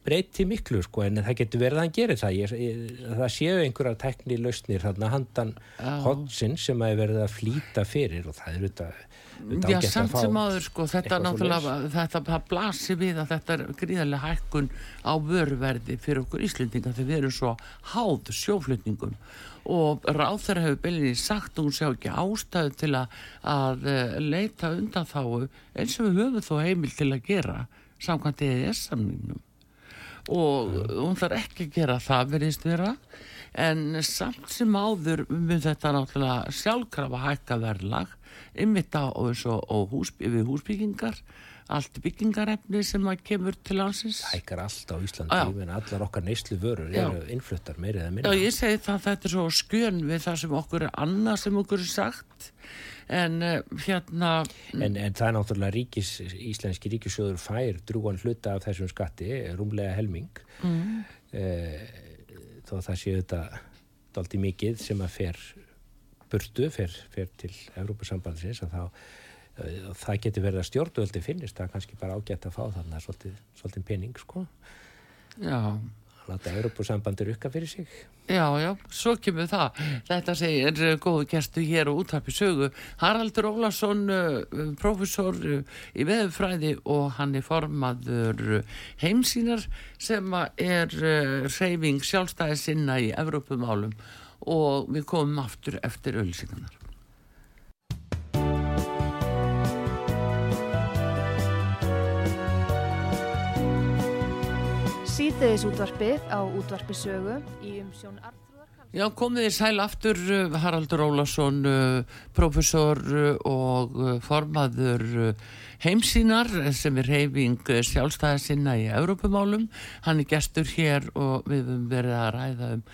breyti miklu, sko, en það getur verið að hann gerir það. Ég, ég, það séu einhverjar tekni lausnir, þarna handan Já. hotsin sem að er verið að flýta fyrir og það er auðvitað, Já, samt sem áður, sko, þetta náttúrulega, þetta það blasir við að þetta er gríðarlega hækkun á vöruverði fyrir okkur Íslendinga þegar við erum svo háð sjóflutningum og ráþæra hefur beilinni sagt að hún sjá ekki ástæðu til að, að eh, leita undan þáu eins og við höfum þó heimil til að gera samkvæmt EES-samningnum og hún þarf ekki að gera það veriðist vera en samt sem áður mun þetta náttúrulega sjálfkrafa hækka verðlag ymmit á hús, við húsbyggingar allt byggingarefni sem að kemur til landsins Hækkar allt á Íslandi, Já. meina allar okkar neyslu vörur Já. eru innfluttar meirið að Já, minna. ég segi það, þetta er svo skjön við það sem okkur er annað sem okkur er sagt en uh, hérna En, en það er náttúrulega ríkis, íslenski ríkisjóður fær drúan hluta af þessum skatti, rúmlega helming. Mm. þó það sé þetta daldi mikið sem að fer burtu, fer, fer til Evrópusambandsins að þá eh, það getur verið að stjórnvöldi finnist það er kannski bara ágætt að fá þarna svolítið, svolítið penning sko. Já, að láta Evrópusambandi rukka fyrir sig Já, já, svo kemur það. Þetta segir uh, góðu gestu hér og útvarpi sögu. Haraldur Ólason, uh, professor uh, í veðufræði og hann er formaður heimsýnar sem er reyfing sjálfstæði sinna í Evrópumálum og við komum aftur eftir ölsingarnar. Síðdeðis útvarpið á útvarpi sögu í umsjón Arnþróðar Karlsson. Já, komið þið sæl aftur uh, Haraldur Ólason, uh, professor uh, og formaður heimsýnar sem er reyfing uh, sjálfstæða sinna í Evrópumálum. Hann er gestur hér og við höfum verið að ræða um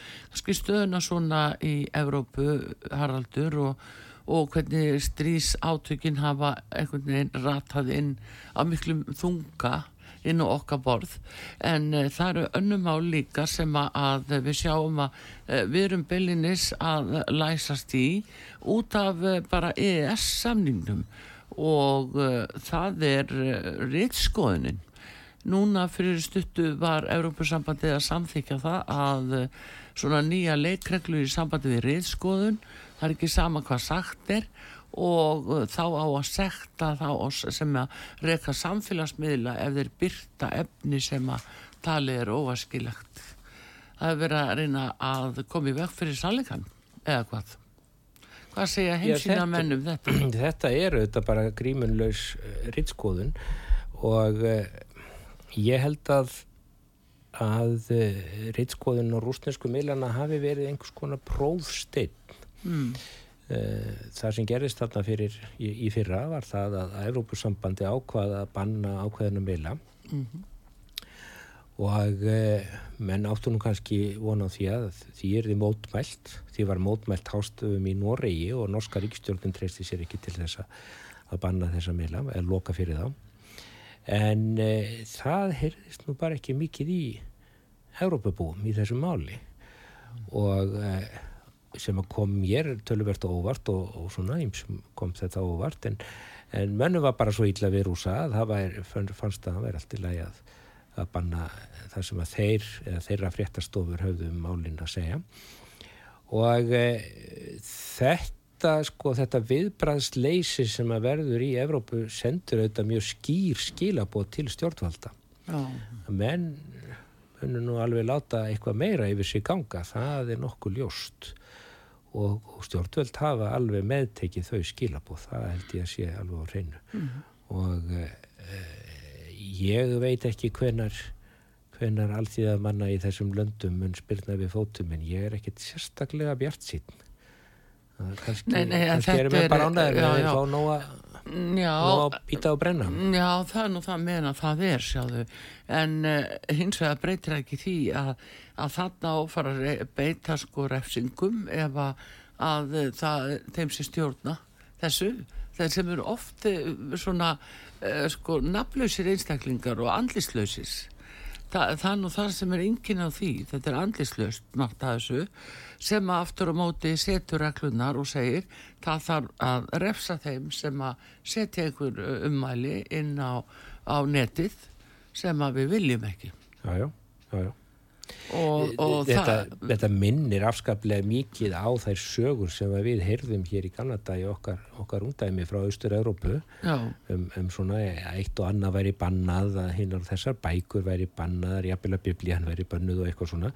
stöðuna svona í Evrópu, Haraldur, og, og hvernig strís átökin hafa einhvern veginn ratað inn á miklum þunga inn á okkar borð. En uh, það eru önnum á líka sem að, að við sjáum að uh, við erum byllinis að læsast í út af uh, bara EES samningnum. Og það er rítskoðunin núna fyrir stuttu var Európusambandið að samþykja það að svona nýja leikreglu í sambandi við rítskoðun það er ekki sama hvað sagt er og uh, þá á að sekta þá sem að reka samfélagsmiðla ef þeir byrta efni sem að talið er óvaskilegt. Það er verið að reyna að koma í veg fyrir sannleikan eða hvað? Hvað segja heimsýna þetta- menn um þetta? <clears throat> þetta er auðvitað bara grímunlaus rittskoðun og uh, ég held að að uh, rittskoðun og rústnesku miðlana hafi verið einhvers konar prófsteinn Mm. Uh, það sem gerist þarna fyrir í, í fyrra var það að Evrópusambandi ákvaða að banna ákveðinu miðla. Og uh, menn áttu nú kannski vona á því að því er því mótmælt því var mótmælt hástöfum í Noregi og norska ríkstjórnum treysti sér ekki til þess að banna þessa miðla eða loka fyrir þá. En uh, það heyrðist nú bara ekki mikið í Evrópabúum í þessu máli. Og uh, sem kom mér töluvert og óvart og, og svona ýmsum kom þetta óvart en, en mönnu var bara svo illa við rúsa að það var, fannst að það væri allt í lagi að, að banna það sem að þeir þeirra fréttastofur höfðu um málinn að segja. Og e, þetta sko þetta viðbræðsleysi sem að verður í Evrópu sendur auðvitað mjög skýr skilabóð til stjórnvalda. Að menn munum nú alveg láta eitthvað meira yfir sig ganga, það er nokkuð ljóst og, og stjórnvöld hafa alveg meðtekið þau skilabóð, það held ég að sé alveg á hreinu. Og e, ég veit ekki hvenar hvenar allþýða manna í þessum löndum mun spyrna við fótum en ég er ekkit sérstaklega bjart sín kannski, Nei, nei, kannski erum við bara ánæður já, með að já. fá nóga Já, býta og brenna Já, það er nú það að það er, sjáðu. En uh, hins vegar breytir ekki því að, að þarna áfara að beita sko refsingum ef að, að eh, það, þeim sem stjórna þessu. Þeir sem eru oft eh, svona uh, sko nafnlausir einstaklingar og andlislausir. Þa, það er nú það sem er enginn á því, þetta er andlislaust margt að þessu, sem að aftur á móti setur reglunar og segir það þarf að refsa þeim sem að setja einhver ummæli inn á, á netið sem að við viljum ekki. já, já, já, já. Og, og þetta, þetta minnir afskaplega mikið á þær sögur sem að við heyrðum hér í Kanada í okkar, okkar ungdæmi frá Austur-Európu já, um, um svona eitt og annað væri bannað að hinnar þessar bækur væri bannaðar, jafnvel að biblían væri bannuð og eitthvað svona.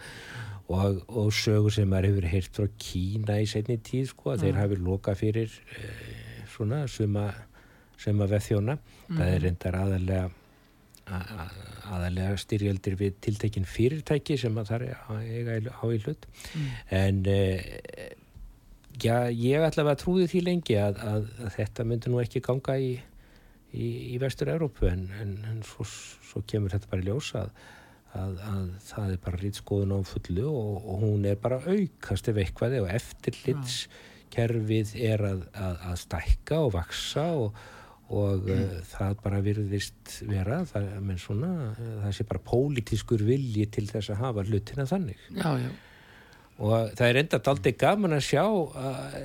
Og, og sögur sem maður hefur heyrt frá Kína í setni tíð sko að þeir hafi loka fyrir eh, svona suma, suma veðþjóna það er reyndar aðalega aðalega styrjaldir við tiltekin fyrirtæki sem að það er á í hlut. En eh, já, ég ætla að trúði því lengi að, að, að þetta myndi nú ekki ganga í, í, í vestur-Európu en, en, en svo, svo kemur þetta bara í ljós að, að, að það er bara rýtskoðun á fullu og, og hún er bara aukast ef eitthvað og eftirlitskerfið er að, að, að stækka og vaksa og, og mm. það bara virðist vera það, menn svona, eh, það sé bara pólitískur vilji til þess að hafa hlutina þannig. Já, já, og það er enda aldrei gaman að sjá að,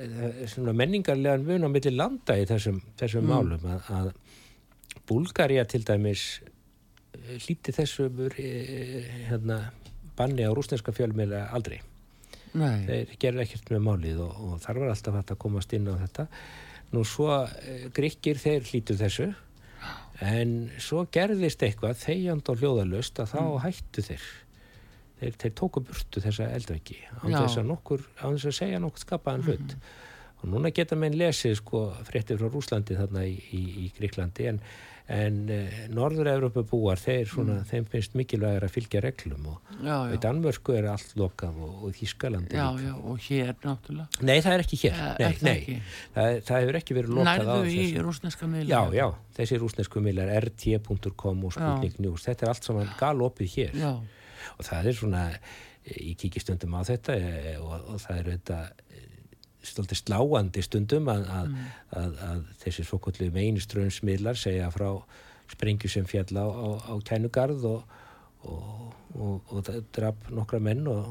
svona menningarlegan mun á milli landa í þessum, þessum málum að, að Búlgaria til dæmis eh, hlíti þessu eh, hérna, banni á rúsneska fjölmiðla aldrei. Nei, þeir gerðu ekkert með málið og, og þar var alltaf hægt að komast inn á þetta nú svo uh, gríkir þeir hlítu þessu. En svo gerðist eitthvað þegjand og hljóðalust að þá hættu þeir. Þeir, þeir tóku burtu þessa eldveggi án þess að nokkur án þess að segja nokkur skapaðan hlut. Og núna geta menn lesið sko fréttir frá Rúslandi þarna í, í, í Gríklandi en, en uh, Norður-Európa búar þeir svona, þeim finnst mikilvægir að fylgja reglum og í Danmörku er allt lokað og, og Þískalandi já, já, og hér náttúrulega. Nei, það er ekki hér. Eh, nei, nei. ekki? Það, það hefur ekki verið lokað á Nærðu í þessu. rúsneska miðla? Já, já, þessi rúsnesku millar rt.com og Sputnik News, þetta er allt saman galopið hér Já, og það er svona, ég kíkir stundum á þetta eh, og, og það er þetta stoltið sláandi stundum að, að, að, að þessi svokullu meiniströmsmiðlar segja frá sprengju sem fjall á, á, á kænugarð og, og, og, og draf nokkra menn og,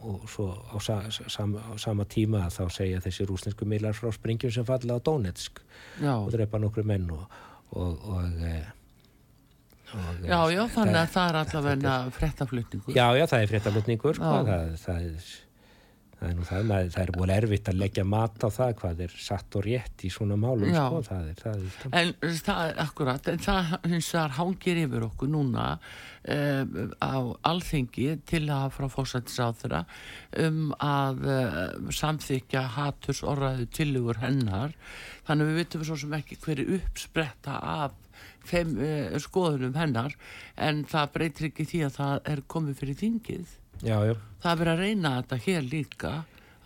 og svo á, sa, sama, á sama tíma þá segja þessi rúsnesku miðlar frá sprengjum sem falla á Donetsk já, og drepa nokkru menn og, og, og, eh, já, já, þannig það- að það er allavega frettaflutningur. Já, já, það er fréttalutningur sko, það, það, er, það er nú það, maður, það er búin erfitt að leggja mat á það hvað er satt og rétt í svona málum sko, það er, það er, En það er akkurat, en það hins vegar hangir yfir okkur núna um, á alþingi til að frá fósættisáþura um að uh, samþykja haturs orðaðu tilugur hennar. Þannig við vitum svo sem ekki hverju uppspretta af þeim uh, skoðunum hennar en það breytir ekki því að það er komið fyrir þingið já, já, það er verið að reyna þetta hér líka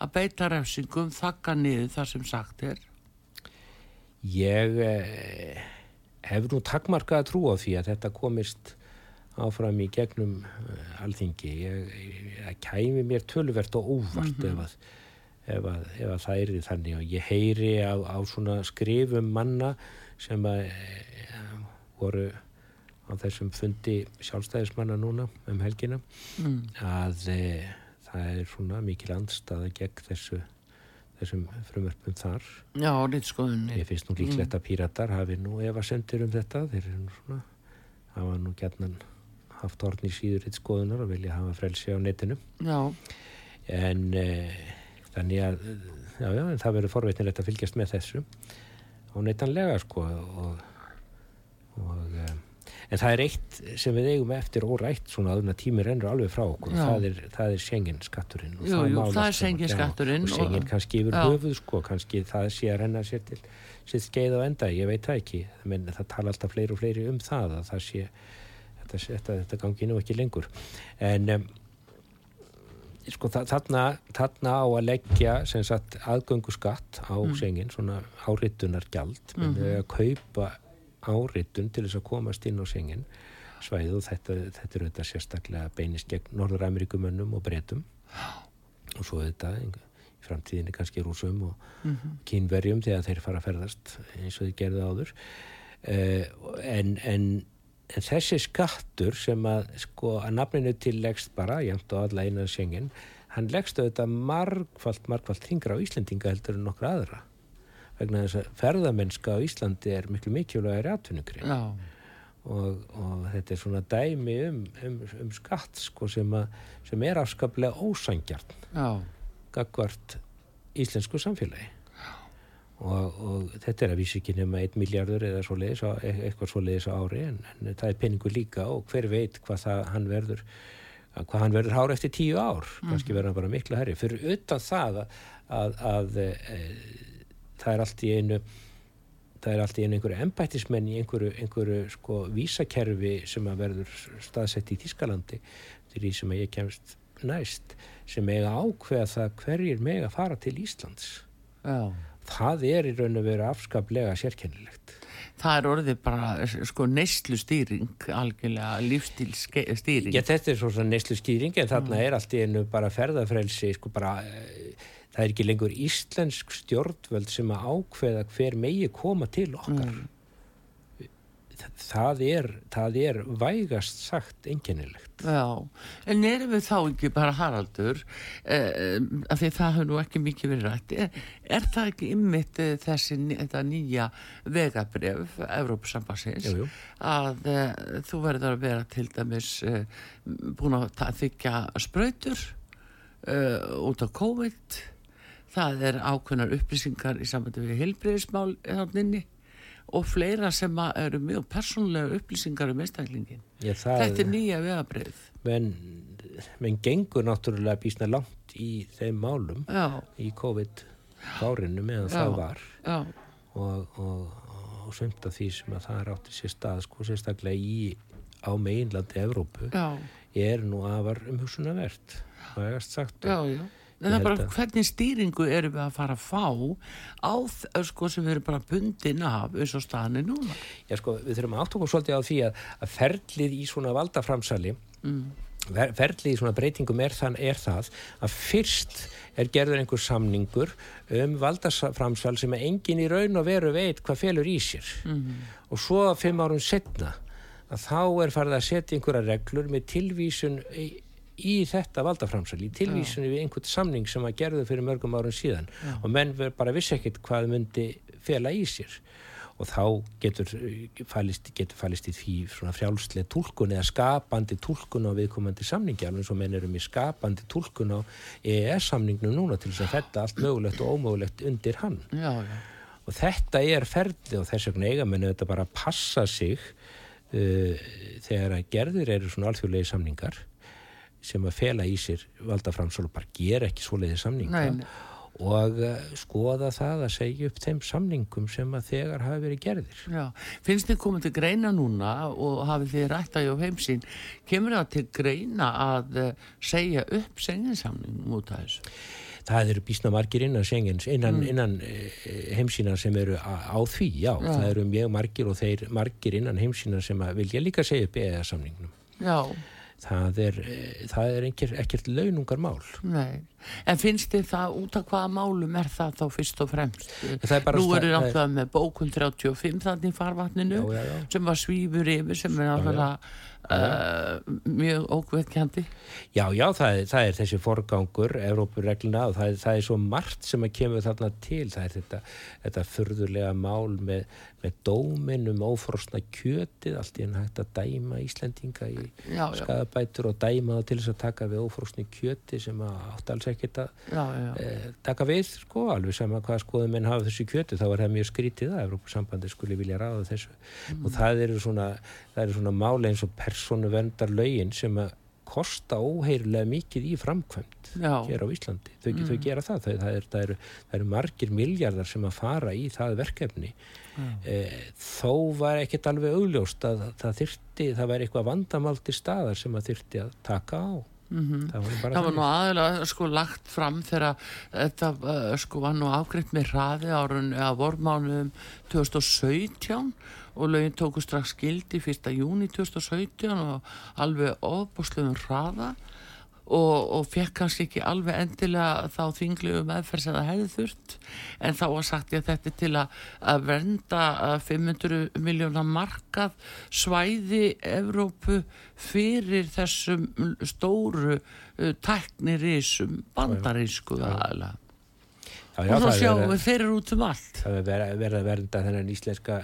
að beita refsingum, þakka niður það sem sagt er. Ég eh, hef nú takmarkað trú á því að þetta komist áfram í gegnum eh, alþingi. Ég, ég, það kæmi mér töluvert og óvart ef, að, ef, að, ef að það er þannig. Og ég heyri á, á svona skrifum manna sem að e, voru á þessum fundi sjálfstæðismanna núna um helgina. Mm. að e, það er svona mikil andstaða gegn þessu þessum frumörpum þar. Já, rítskoðunni Ég finnst nú líklegt að píratar hafi nú efasendir um þetta. Þeir eru nú svona hafa nú gætnan haft orðn í síður eitt skoðunar og vilja hafa frelsi á netinu. Já, en e, þannig að já, já, það verður forveitinlegt að fylgjast með þessu. Og netanlega sko og, og e, en það er eitt sem við eigum eftir órætt svona að tími rennur alveg frá okkur það er, það er Schengen skatturinn og Jú, jú, mál það er allt saman. Schengen Já, skatturinn og Schengen kannski yfir höfuð sko, kannski það sé að renna sér til sitt skeið á enda, ég veit það ekki menn það tala alltaf fleiri og fleiri um það að það sé þetta, þetta, þetta gangi nú ekki lengur en um, sko þarna, þarna á að leggja sem sagt aðgöngu skatt á mm. sengin, svona árittunar gjald, menn mm -hmm. að kaupa árittun til þess að komast inn á sengin svæðu og þetta, þetta er auðvitað sérstaklega beinist gegn Norður-Amerikumönnum og breytum og svo þetta í framtíðinni kannski rúsum og mm -hmm. kínverjum þegar þeir fara að ferðast eins og þeir gerðu áður. Uh, en, en en þessi skattur sem að sko að nafninu til leggst bara jæmt og alla einan sengin hann leggst auðvitað margfald margfald hingra á Íslandinga heldur en nokkra aðra vegna þess að ferðamennska á Íslandi er miklu mikilvægir atvinnugri og, og þetta er svona dæmi um, um, um skatt sko sem, að, sem er afskaplega ósangjarn gagvart íslensku samfélagi. Og, og þetta er að vísi ekki nema 1 miljardur eða svoleiðis, e, eitthvað svoleiðis á ári en, en það er peningur líka og hver veit hvað það hann verður hvað hann verður hár eftir tíu ár. Mm. kannski verður hann bara miklu herri fyrir utan það að, að, að e, það er allt í einu það er allt í einu einhverju embættismenn í einhverju, einhverju sko vísakerfi sem að verður staðsett í Þískalandi til því sem ég kemst næst sem eiga ákveða það hverjir meg að fara til Íslands Já það er í raun og veru afskaplega sérkennilegt. Það er orðið bara sko neyslu stýring algjörlega lífstíl stýring. Já þetta er svona neyslu stýring en þarna mm. er allt í enu bara ferðafrelsi sko bara e, það er ekki lengur íslensk stjórnvöld sem að ákveða hver megi koma til okkar. Mm. Það er, það er vægast sagt enginnilegt Já, en erum við þá ekki bara Haraldur eh, af því það hefur nú ekki mikið verið rætt er, er það ekki ymmit eh, þessi þetta nýja vegabref Evrópusambassins að eh, þú verður að vera til dæmis eh, búin að þykja spröytur eh, út á COVID það er ákveðnar upplýsingar í sambandi við heilbreyðismál nynni og fleira sem eru mjög persónlega upplýsingar um einstaklingin þetta er nýja vegabrið menn, menn gengur náttúrulega bísna langt í þeim málum Já. í COVID-fárinu meðan Já. það var og, og, og sömnt af því sem að það áttið sér stað sko sérstaklega í á meginlandi Evrópu Já. er nú afar umhugsunavert það er sagt Já, já en það er bara hvernig stýringu erum við að fara að fá á sko sem við erum bara bundin af eins og staðinni núna Já sko við þurfum að áttóka svolítið á því að, að ferlið í svona valdaframsali mm. ferlið í svona breytingum er, þann, er það að fyrst er gerður einhver samningur um valdaframsal sem engin í raun og veru veit hvað felur í sér mm. og svo fimm árum setna að þá er farið að setja einhverja reglur með tilvísun í þetta valdaframsal í tilvísunni við einhvern samning sem að gerðu fyrir mörgum árum síðan Já. og menn bara vissi ekkert hvað myndi fela í sér og þá getur fælist, getur fælist í því svona frjálslega tólkun eða skapandi tólkun á viðkomandi samningi alveg eins og menn erum í skapandi tólkun á EES samningnum núna til þess að þetta allt mögulegt og ómögulegt undir hann já, já. og þetta er ferli og þess vegna eiga menn þetta bara passa sig uh, þegar að gerðir eru svona alþjóðlegi samningar sem að fela í sér valdaframsal og bara gera ekki svoleiði samninga Nei. og uh, skoða það að segja upp þeim samningum sem að þegar hafi verið gerðir. Já, finnst þið komið til greina núna og hafið þið rætt að hjá heimsín, kemur það til greina að uh, segja upp senginsamningum út af þessu? Það eru bísna margir innan sengens, innan, mm. innan uh, heimsína sem eru á, því, já, já, það eru mjög margir og þeir margir innan heimsína sem vilja líka segja upp eða samningnum. Já það er, það er ekkert launungar mál Nei. En finnst þið það út af hvaða málum er það þá fyrst og fremst? Nú er það náttúrulega með bókun 35 þannig farvatninu já, já, já. sem var svífur yfir sem er náttúrulega Uh, mjög ókveðkjandi Já, já, það er, það er þessi forgangur Evrópuregluna og það er, það er svo margt sem að kemur þarna til. Það er þetta, þetta fyrðulega mál með, með dómin um ófrosna kjötið, allt í enn hægt að dæma Íslendinga í já, skadabætur og dæma það til þess að taka við ófrosni kjöti sem átt alls ekkert að já, já. Eh, taka við, sko, alveg sama hvað skoðum en hafa þessu kjöti, þá er það mjög skrítið að Evrópusambandi skulle vilja ráða þessu mm. og það eru svona, svona máli eins og personu vendar lögin sem að kosta óheirilega mikið í framkvæmt Já. hér á Íslandi. Þau, mm. þau gera það. Það, það, er, það, eru, það eru margir miljardar sem að fara í það verkefni. Eh, þó var ekkert alveg augljóst að það þyrti, það væri eitthvað vandamaldi staðar sem að þyrti að taka á. -hmm. það það var nú aðeins sko lagt fram þegar þetta uh, sko var nú ágriðt með hraði árun að vormánuðum 2017 og lögin tóku strax skildi 1. júni 2017 og alveg ofbúsluðum hraða og, og fekk kannski ekki alveg endilega þá þinglegu meðferð sem það hefði þurft. En þá var sagt ég þetta til að, að vernda 500 miljónar markað svæði Evrópu fyrir þessum stóru uh, tæknirísum bandarísku aðalega og þá sjáum við þeirra út um allt. Það verður að vernda þennan íslenska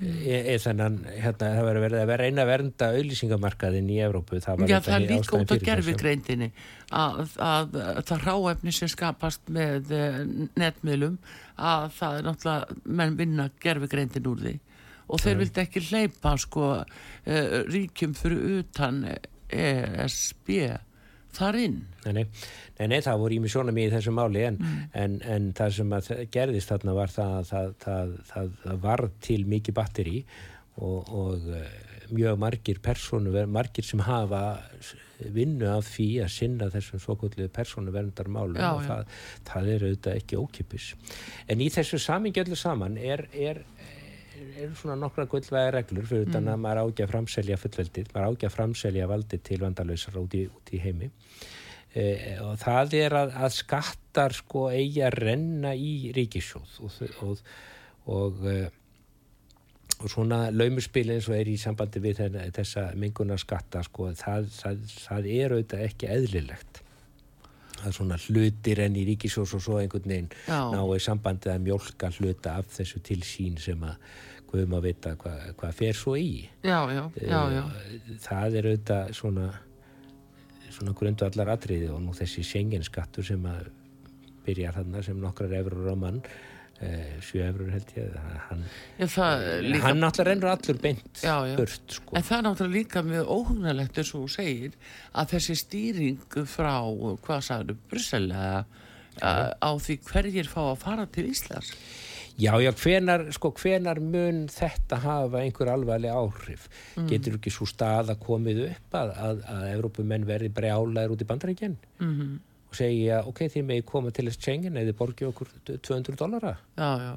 þannig hérna, það verður að vera eina vernda auðlýsingamarkaðin í Evrópu. Það Já, það er líka út á gerfigreindinni að, að, að það ráefni sem skapast með uh, netmiðlum að það er náttúrulega menn vinna gerfigreindin úr því. Og þeir vildi ekki hleypa sko uh, ríkjum fyrir utan ESB þar inn? Nei, nei, nei, nei það voru ími svona mjög í þessu máli en, mm. en, en það sem gerðist þarna var það að það, það, það, það var til mikið batteri og, og eh, mjög margir persónu, margir sem hafa vinnu af því að sinna þessum svokullu persónu verndarmálum já, og það, það er auðvitað ekki ókipis en í þessu samingjölu saman er, er eru svona nokkra gullvæga reglur fyrir mm. þannig að maður ágja að framselja fullveldið, maður ágja að framselja valdið til vandalöysar út út í heimi. E, og það er að, að skattar sko eigi að renna í ríkisjóð og, og, og, e, og svona laumuspil eins og er í sambandi við þessa minguna skatta sko það, það, það er auðvitað ekki eðlilegt að svona hlutir enn í ríkisjós og svo einhvern veginn náðu í sambandi að mjölka hluta af þessu til sín sem að guðum að vita hvað hva fer svo í já, já, já, já. það er auðvitað svona svona grundu allar atriði og nú þessi senginskattur sem að byrja þarna sem nokkrar efrur á mann eh, sjö efrur held ég hann, líka... hann náttúrulega rennur allur beint burt sko. en það er náttúrulega líka mjög óhugnalegt eins og þú segir að þessi stýring frá hvað sagður Bryssel á því hverjir fá að fara til Íslands Já, já, hvenar, sko, hvenar mun þetta hafa einhver alvarleg áhrif? Mm. Getur ekki svo stað að komið upp að, að, að Evrópumenn verði brjálaður út í bandarækjan mm -hmm. og segja, ok, þið megi koma til þess tjengin eða borgi okkur 200 dollara. Já, já.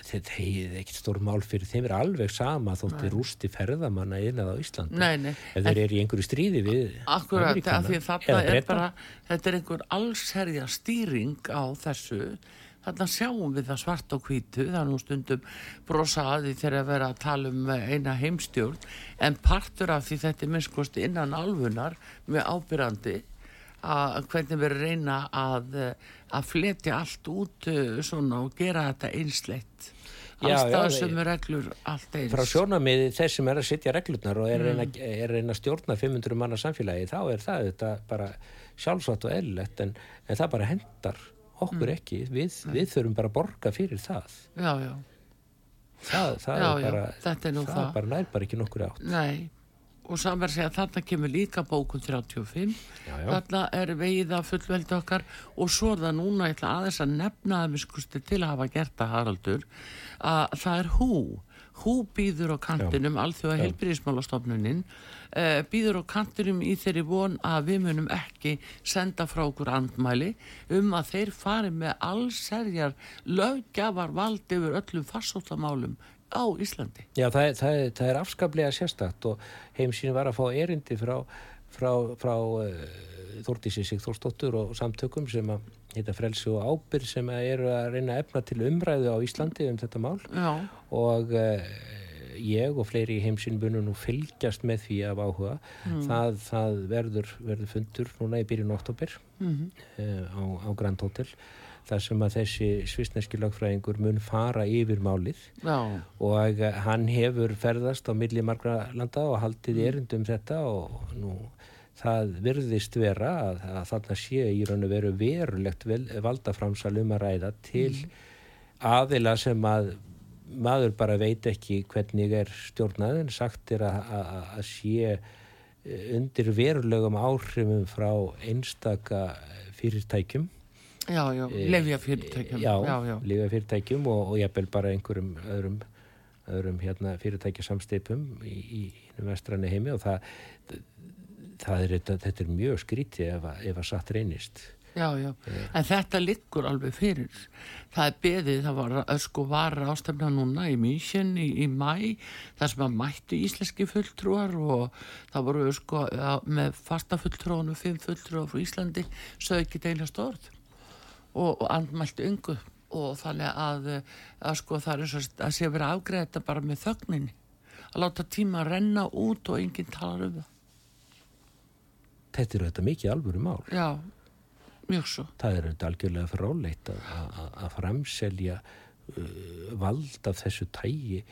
Þetta er ekkert stór mál fyrir þeim er alveg sama þótti rústi ferðamanna innað á Íslandi. Nei, nei. Ef þeir eru í einhverju stríði við Akkurat, Amerikana, þetta er bara, þetta er einhver allsherja stýring á þessu Þannig að sjáum við það svart og hvítu, það er nú stundum brosaði þegar að vera að tala um eina heimstjórn, en partur af því þetta er minnskosti innan alfunar með ábyrrandi að hvernig við reyna að, að fletja allt út uh, svona og gera þetta einsleitt. Allstað sem er reglur allt eins. Frá sjónamiði þess sem er að setja reglurnar og er, mm. reyna, er reyna að stjórna 500 manna samfélagi, þá er það þetta bara sjálfsagt og eðlilegt en, en það bara hendar okkur mm. ekki, við, við þurfum bara að borga fyrir það. Já, já. það, það já, er bara það er það. bara nær bara ekki nokkur átt. Nei, og samverð segja þarna kemur líka bókun 35 þarna er veiða fullveldi okkar. Og svo er það núna, ég ætla aðeins að nefna að við skusti til að hafa gert að Haraldur að það er hú hú býður á kantinum alþjóða helbriðismálastofnunin uh, býður á kantinum í þeirri von að við munum ekki senda frá okkur andmæli um að þeir fari með allserjar lögjafar vald yfir öllum farsóttamálum á Íslandi. Já, það er, það er, það er afskaplega sérstakt og heimsín var að fá erindi frá, frá, frá uh, Þórtísi Sigþórsdóttur og samtökum sem að heita Frelsi og Ábyrg sem eru að reyna að efna til umræðu á Íslandi um þetta mál Já. og uh, ég og fleiri í heimsinn bunum nú fylgjast með því af áhuga mm. það, það verður, verður fundur núna í byrjun oktober mm -hmm. uh, á, á Grand Hotel þar sem að þessi svisneski lagfræðingur mun fara yfir málið Já. og uh, hann hefur ferðast á milli margra landa og haldið mm. erindum þetta og nú það virðist vera að, að þarna sé í raun og veru verulegt valdaframsal um að ræða til mm. aðila sem að maður bara veit ekki hvernig er stjórnaðin sagt er að, að, að sé eh, undir verulegum áhrifum frá einstaka fyrirtækjum Já, já, e, lefja fyrirtækjum Já, já, já. lefja fyrirtækjum og, og jafnvel bara einhverjum öðrum, öðrum hérna, fyrirtækjasamstipum í, í, í vestranni heimi og það það er, þetta, þetta er mjög skrítið ef, að- ef að satt reynist. Já, já, en þetta liggur alveg fyrir. Það er beðið, það var eh, sko var ástefna núna í München í, í mæ, þar sem að mættu íslenski fulltrúar og það voru sko með fasta fulltrúanum, fimm fulltrúar frá Íslandi, sög ekki deilast orð og, og andmæltu yngu og þannig að, að sko það er eins og að sé að vera afgreða þetta bara með þögninni, að láta tíma renna út og enginn talar um það. Þetta er þetta mikið alvöru mál. Já, mjög svo. Það er þetta algjörlega fráleitt að, að, að framselja uh, vald af þessu tægi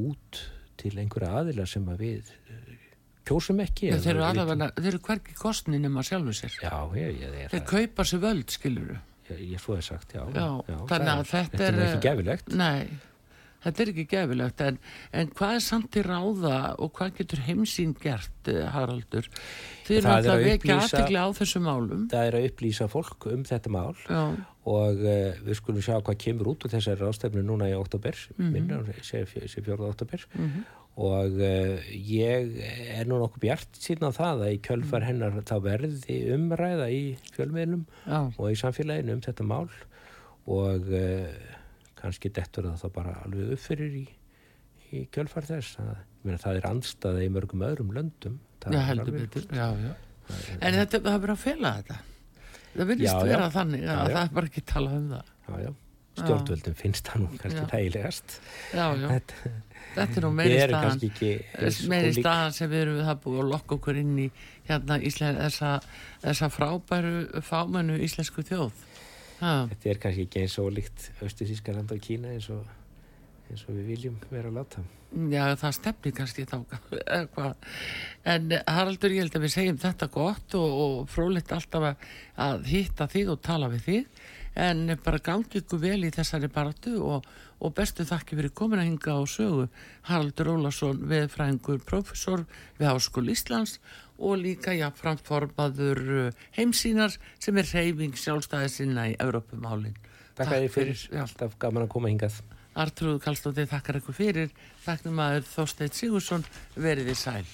út til einhverja aðila sem að við uh, kjósum ekki. Þeir eru vitum- allavega, þeir eru hvergi kostni nema sjálfur sér. Já, ég, ég, Þeir kaupa sér völd, skilur ég, svo hef sagt, já. Já, það þannig að er- þetta Þetta er nú er- ekki gefilegt. Nei, þetta er ekki gefilegt, en, en hvað er samt til ráða og hvað getur heimsýn gert, eh, Haraldur? Þið eru er alltaf vekja upplýsa- aðtikli á þessu málum. Það er að upplýsa fólk um þetta mál Já, og uh, við skulum sjá hvað kemur út úr þessari rástefnu núna í oktober, mm. -hmm. minna, sé, sé fjórða oktober og uh, ég er nú nokkuð bjart síðan á það að í kjölfar hennar þá verði umræða í fjölmiðlum já, og í samfélaginu um þetta mál og uh, kannski dettur það þá bara alveg upp fyrir í, í kjölfar þess að, meina, það er andstaða í mörgum öðrum löndum Það já er heldur betur. Já, já. En þetta, það er bara að fela þetta. Það já. vera þannig að það er bara ekki talað um það. Stjórnvöldum finnst það nú kannski þægilegast Þetta þetta er nú meiri staðan. ekki meiri staðan sem við erum það búið að lokka okkur inn í hérna Ísland, þessa, þessa frábæru fámennu íslensku þjóð. Ha, Þetta er kannski ekki eins og líkt Östusískarland og Kína eins og, eins og við viljum vera að láta. já það stefnir kannski þá <laughs> en Haraldur ég held að við segjum þetta gott og, og frólitt alltaf að, að hitta þig og tala við þig en bara gangi ykkur vel í þessari baratu og, og bestu þakki fyrir komin að hinga á sögu. Haraldur Ólason veðfræðingur professor við Háskóli Íslands og líka jafnframt formaður uh, heimsýnar sem er reyfing sjálfstæði sinna í Evrópumálin. Takk þið fyrir, já. alltaf gaman að koma hingað. Artrúð Kallstóttir þakkar ykkur fyrir. Þakknum að Þorsteinn Sigursson veriði sæl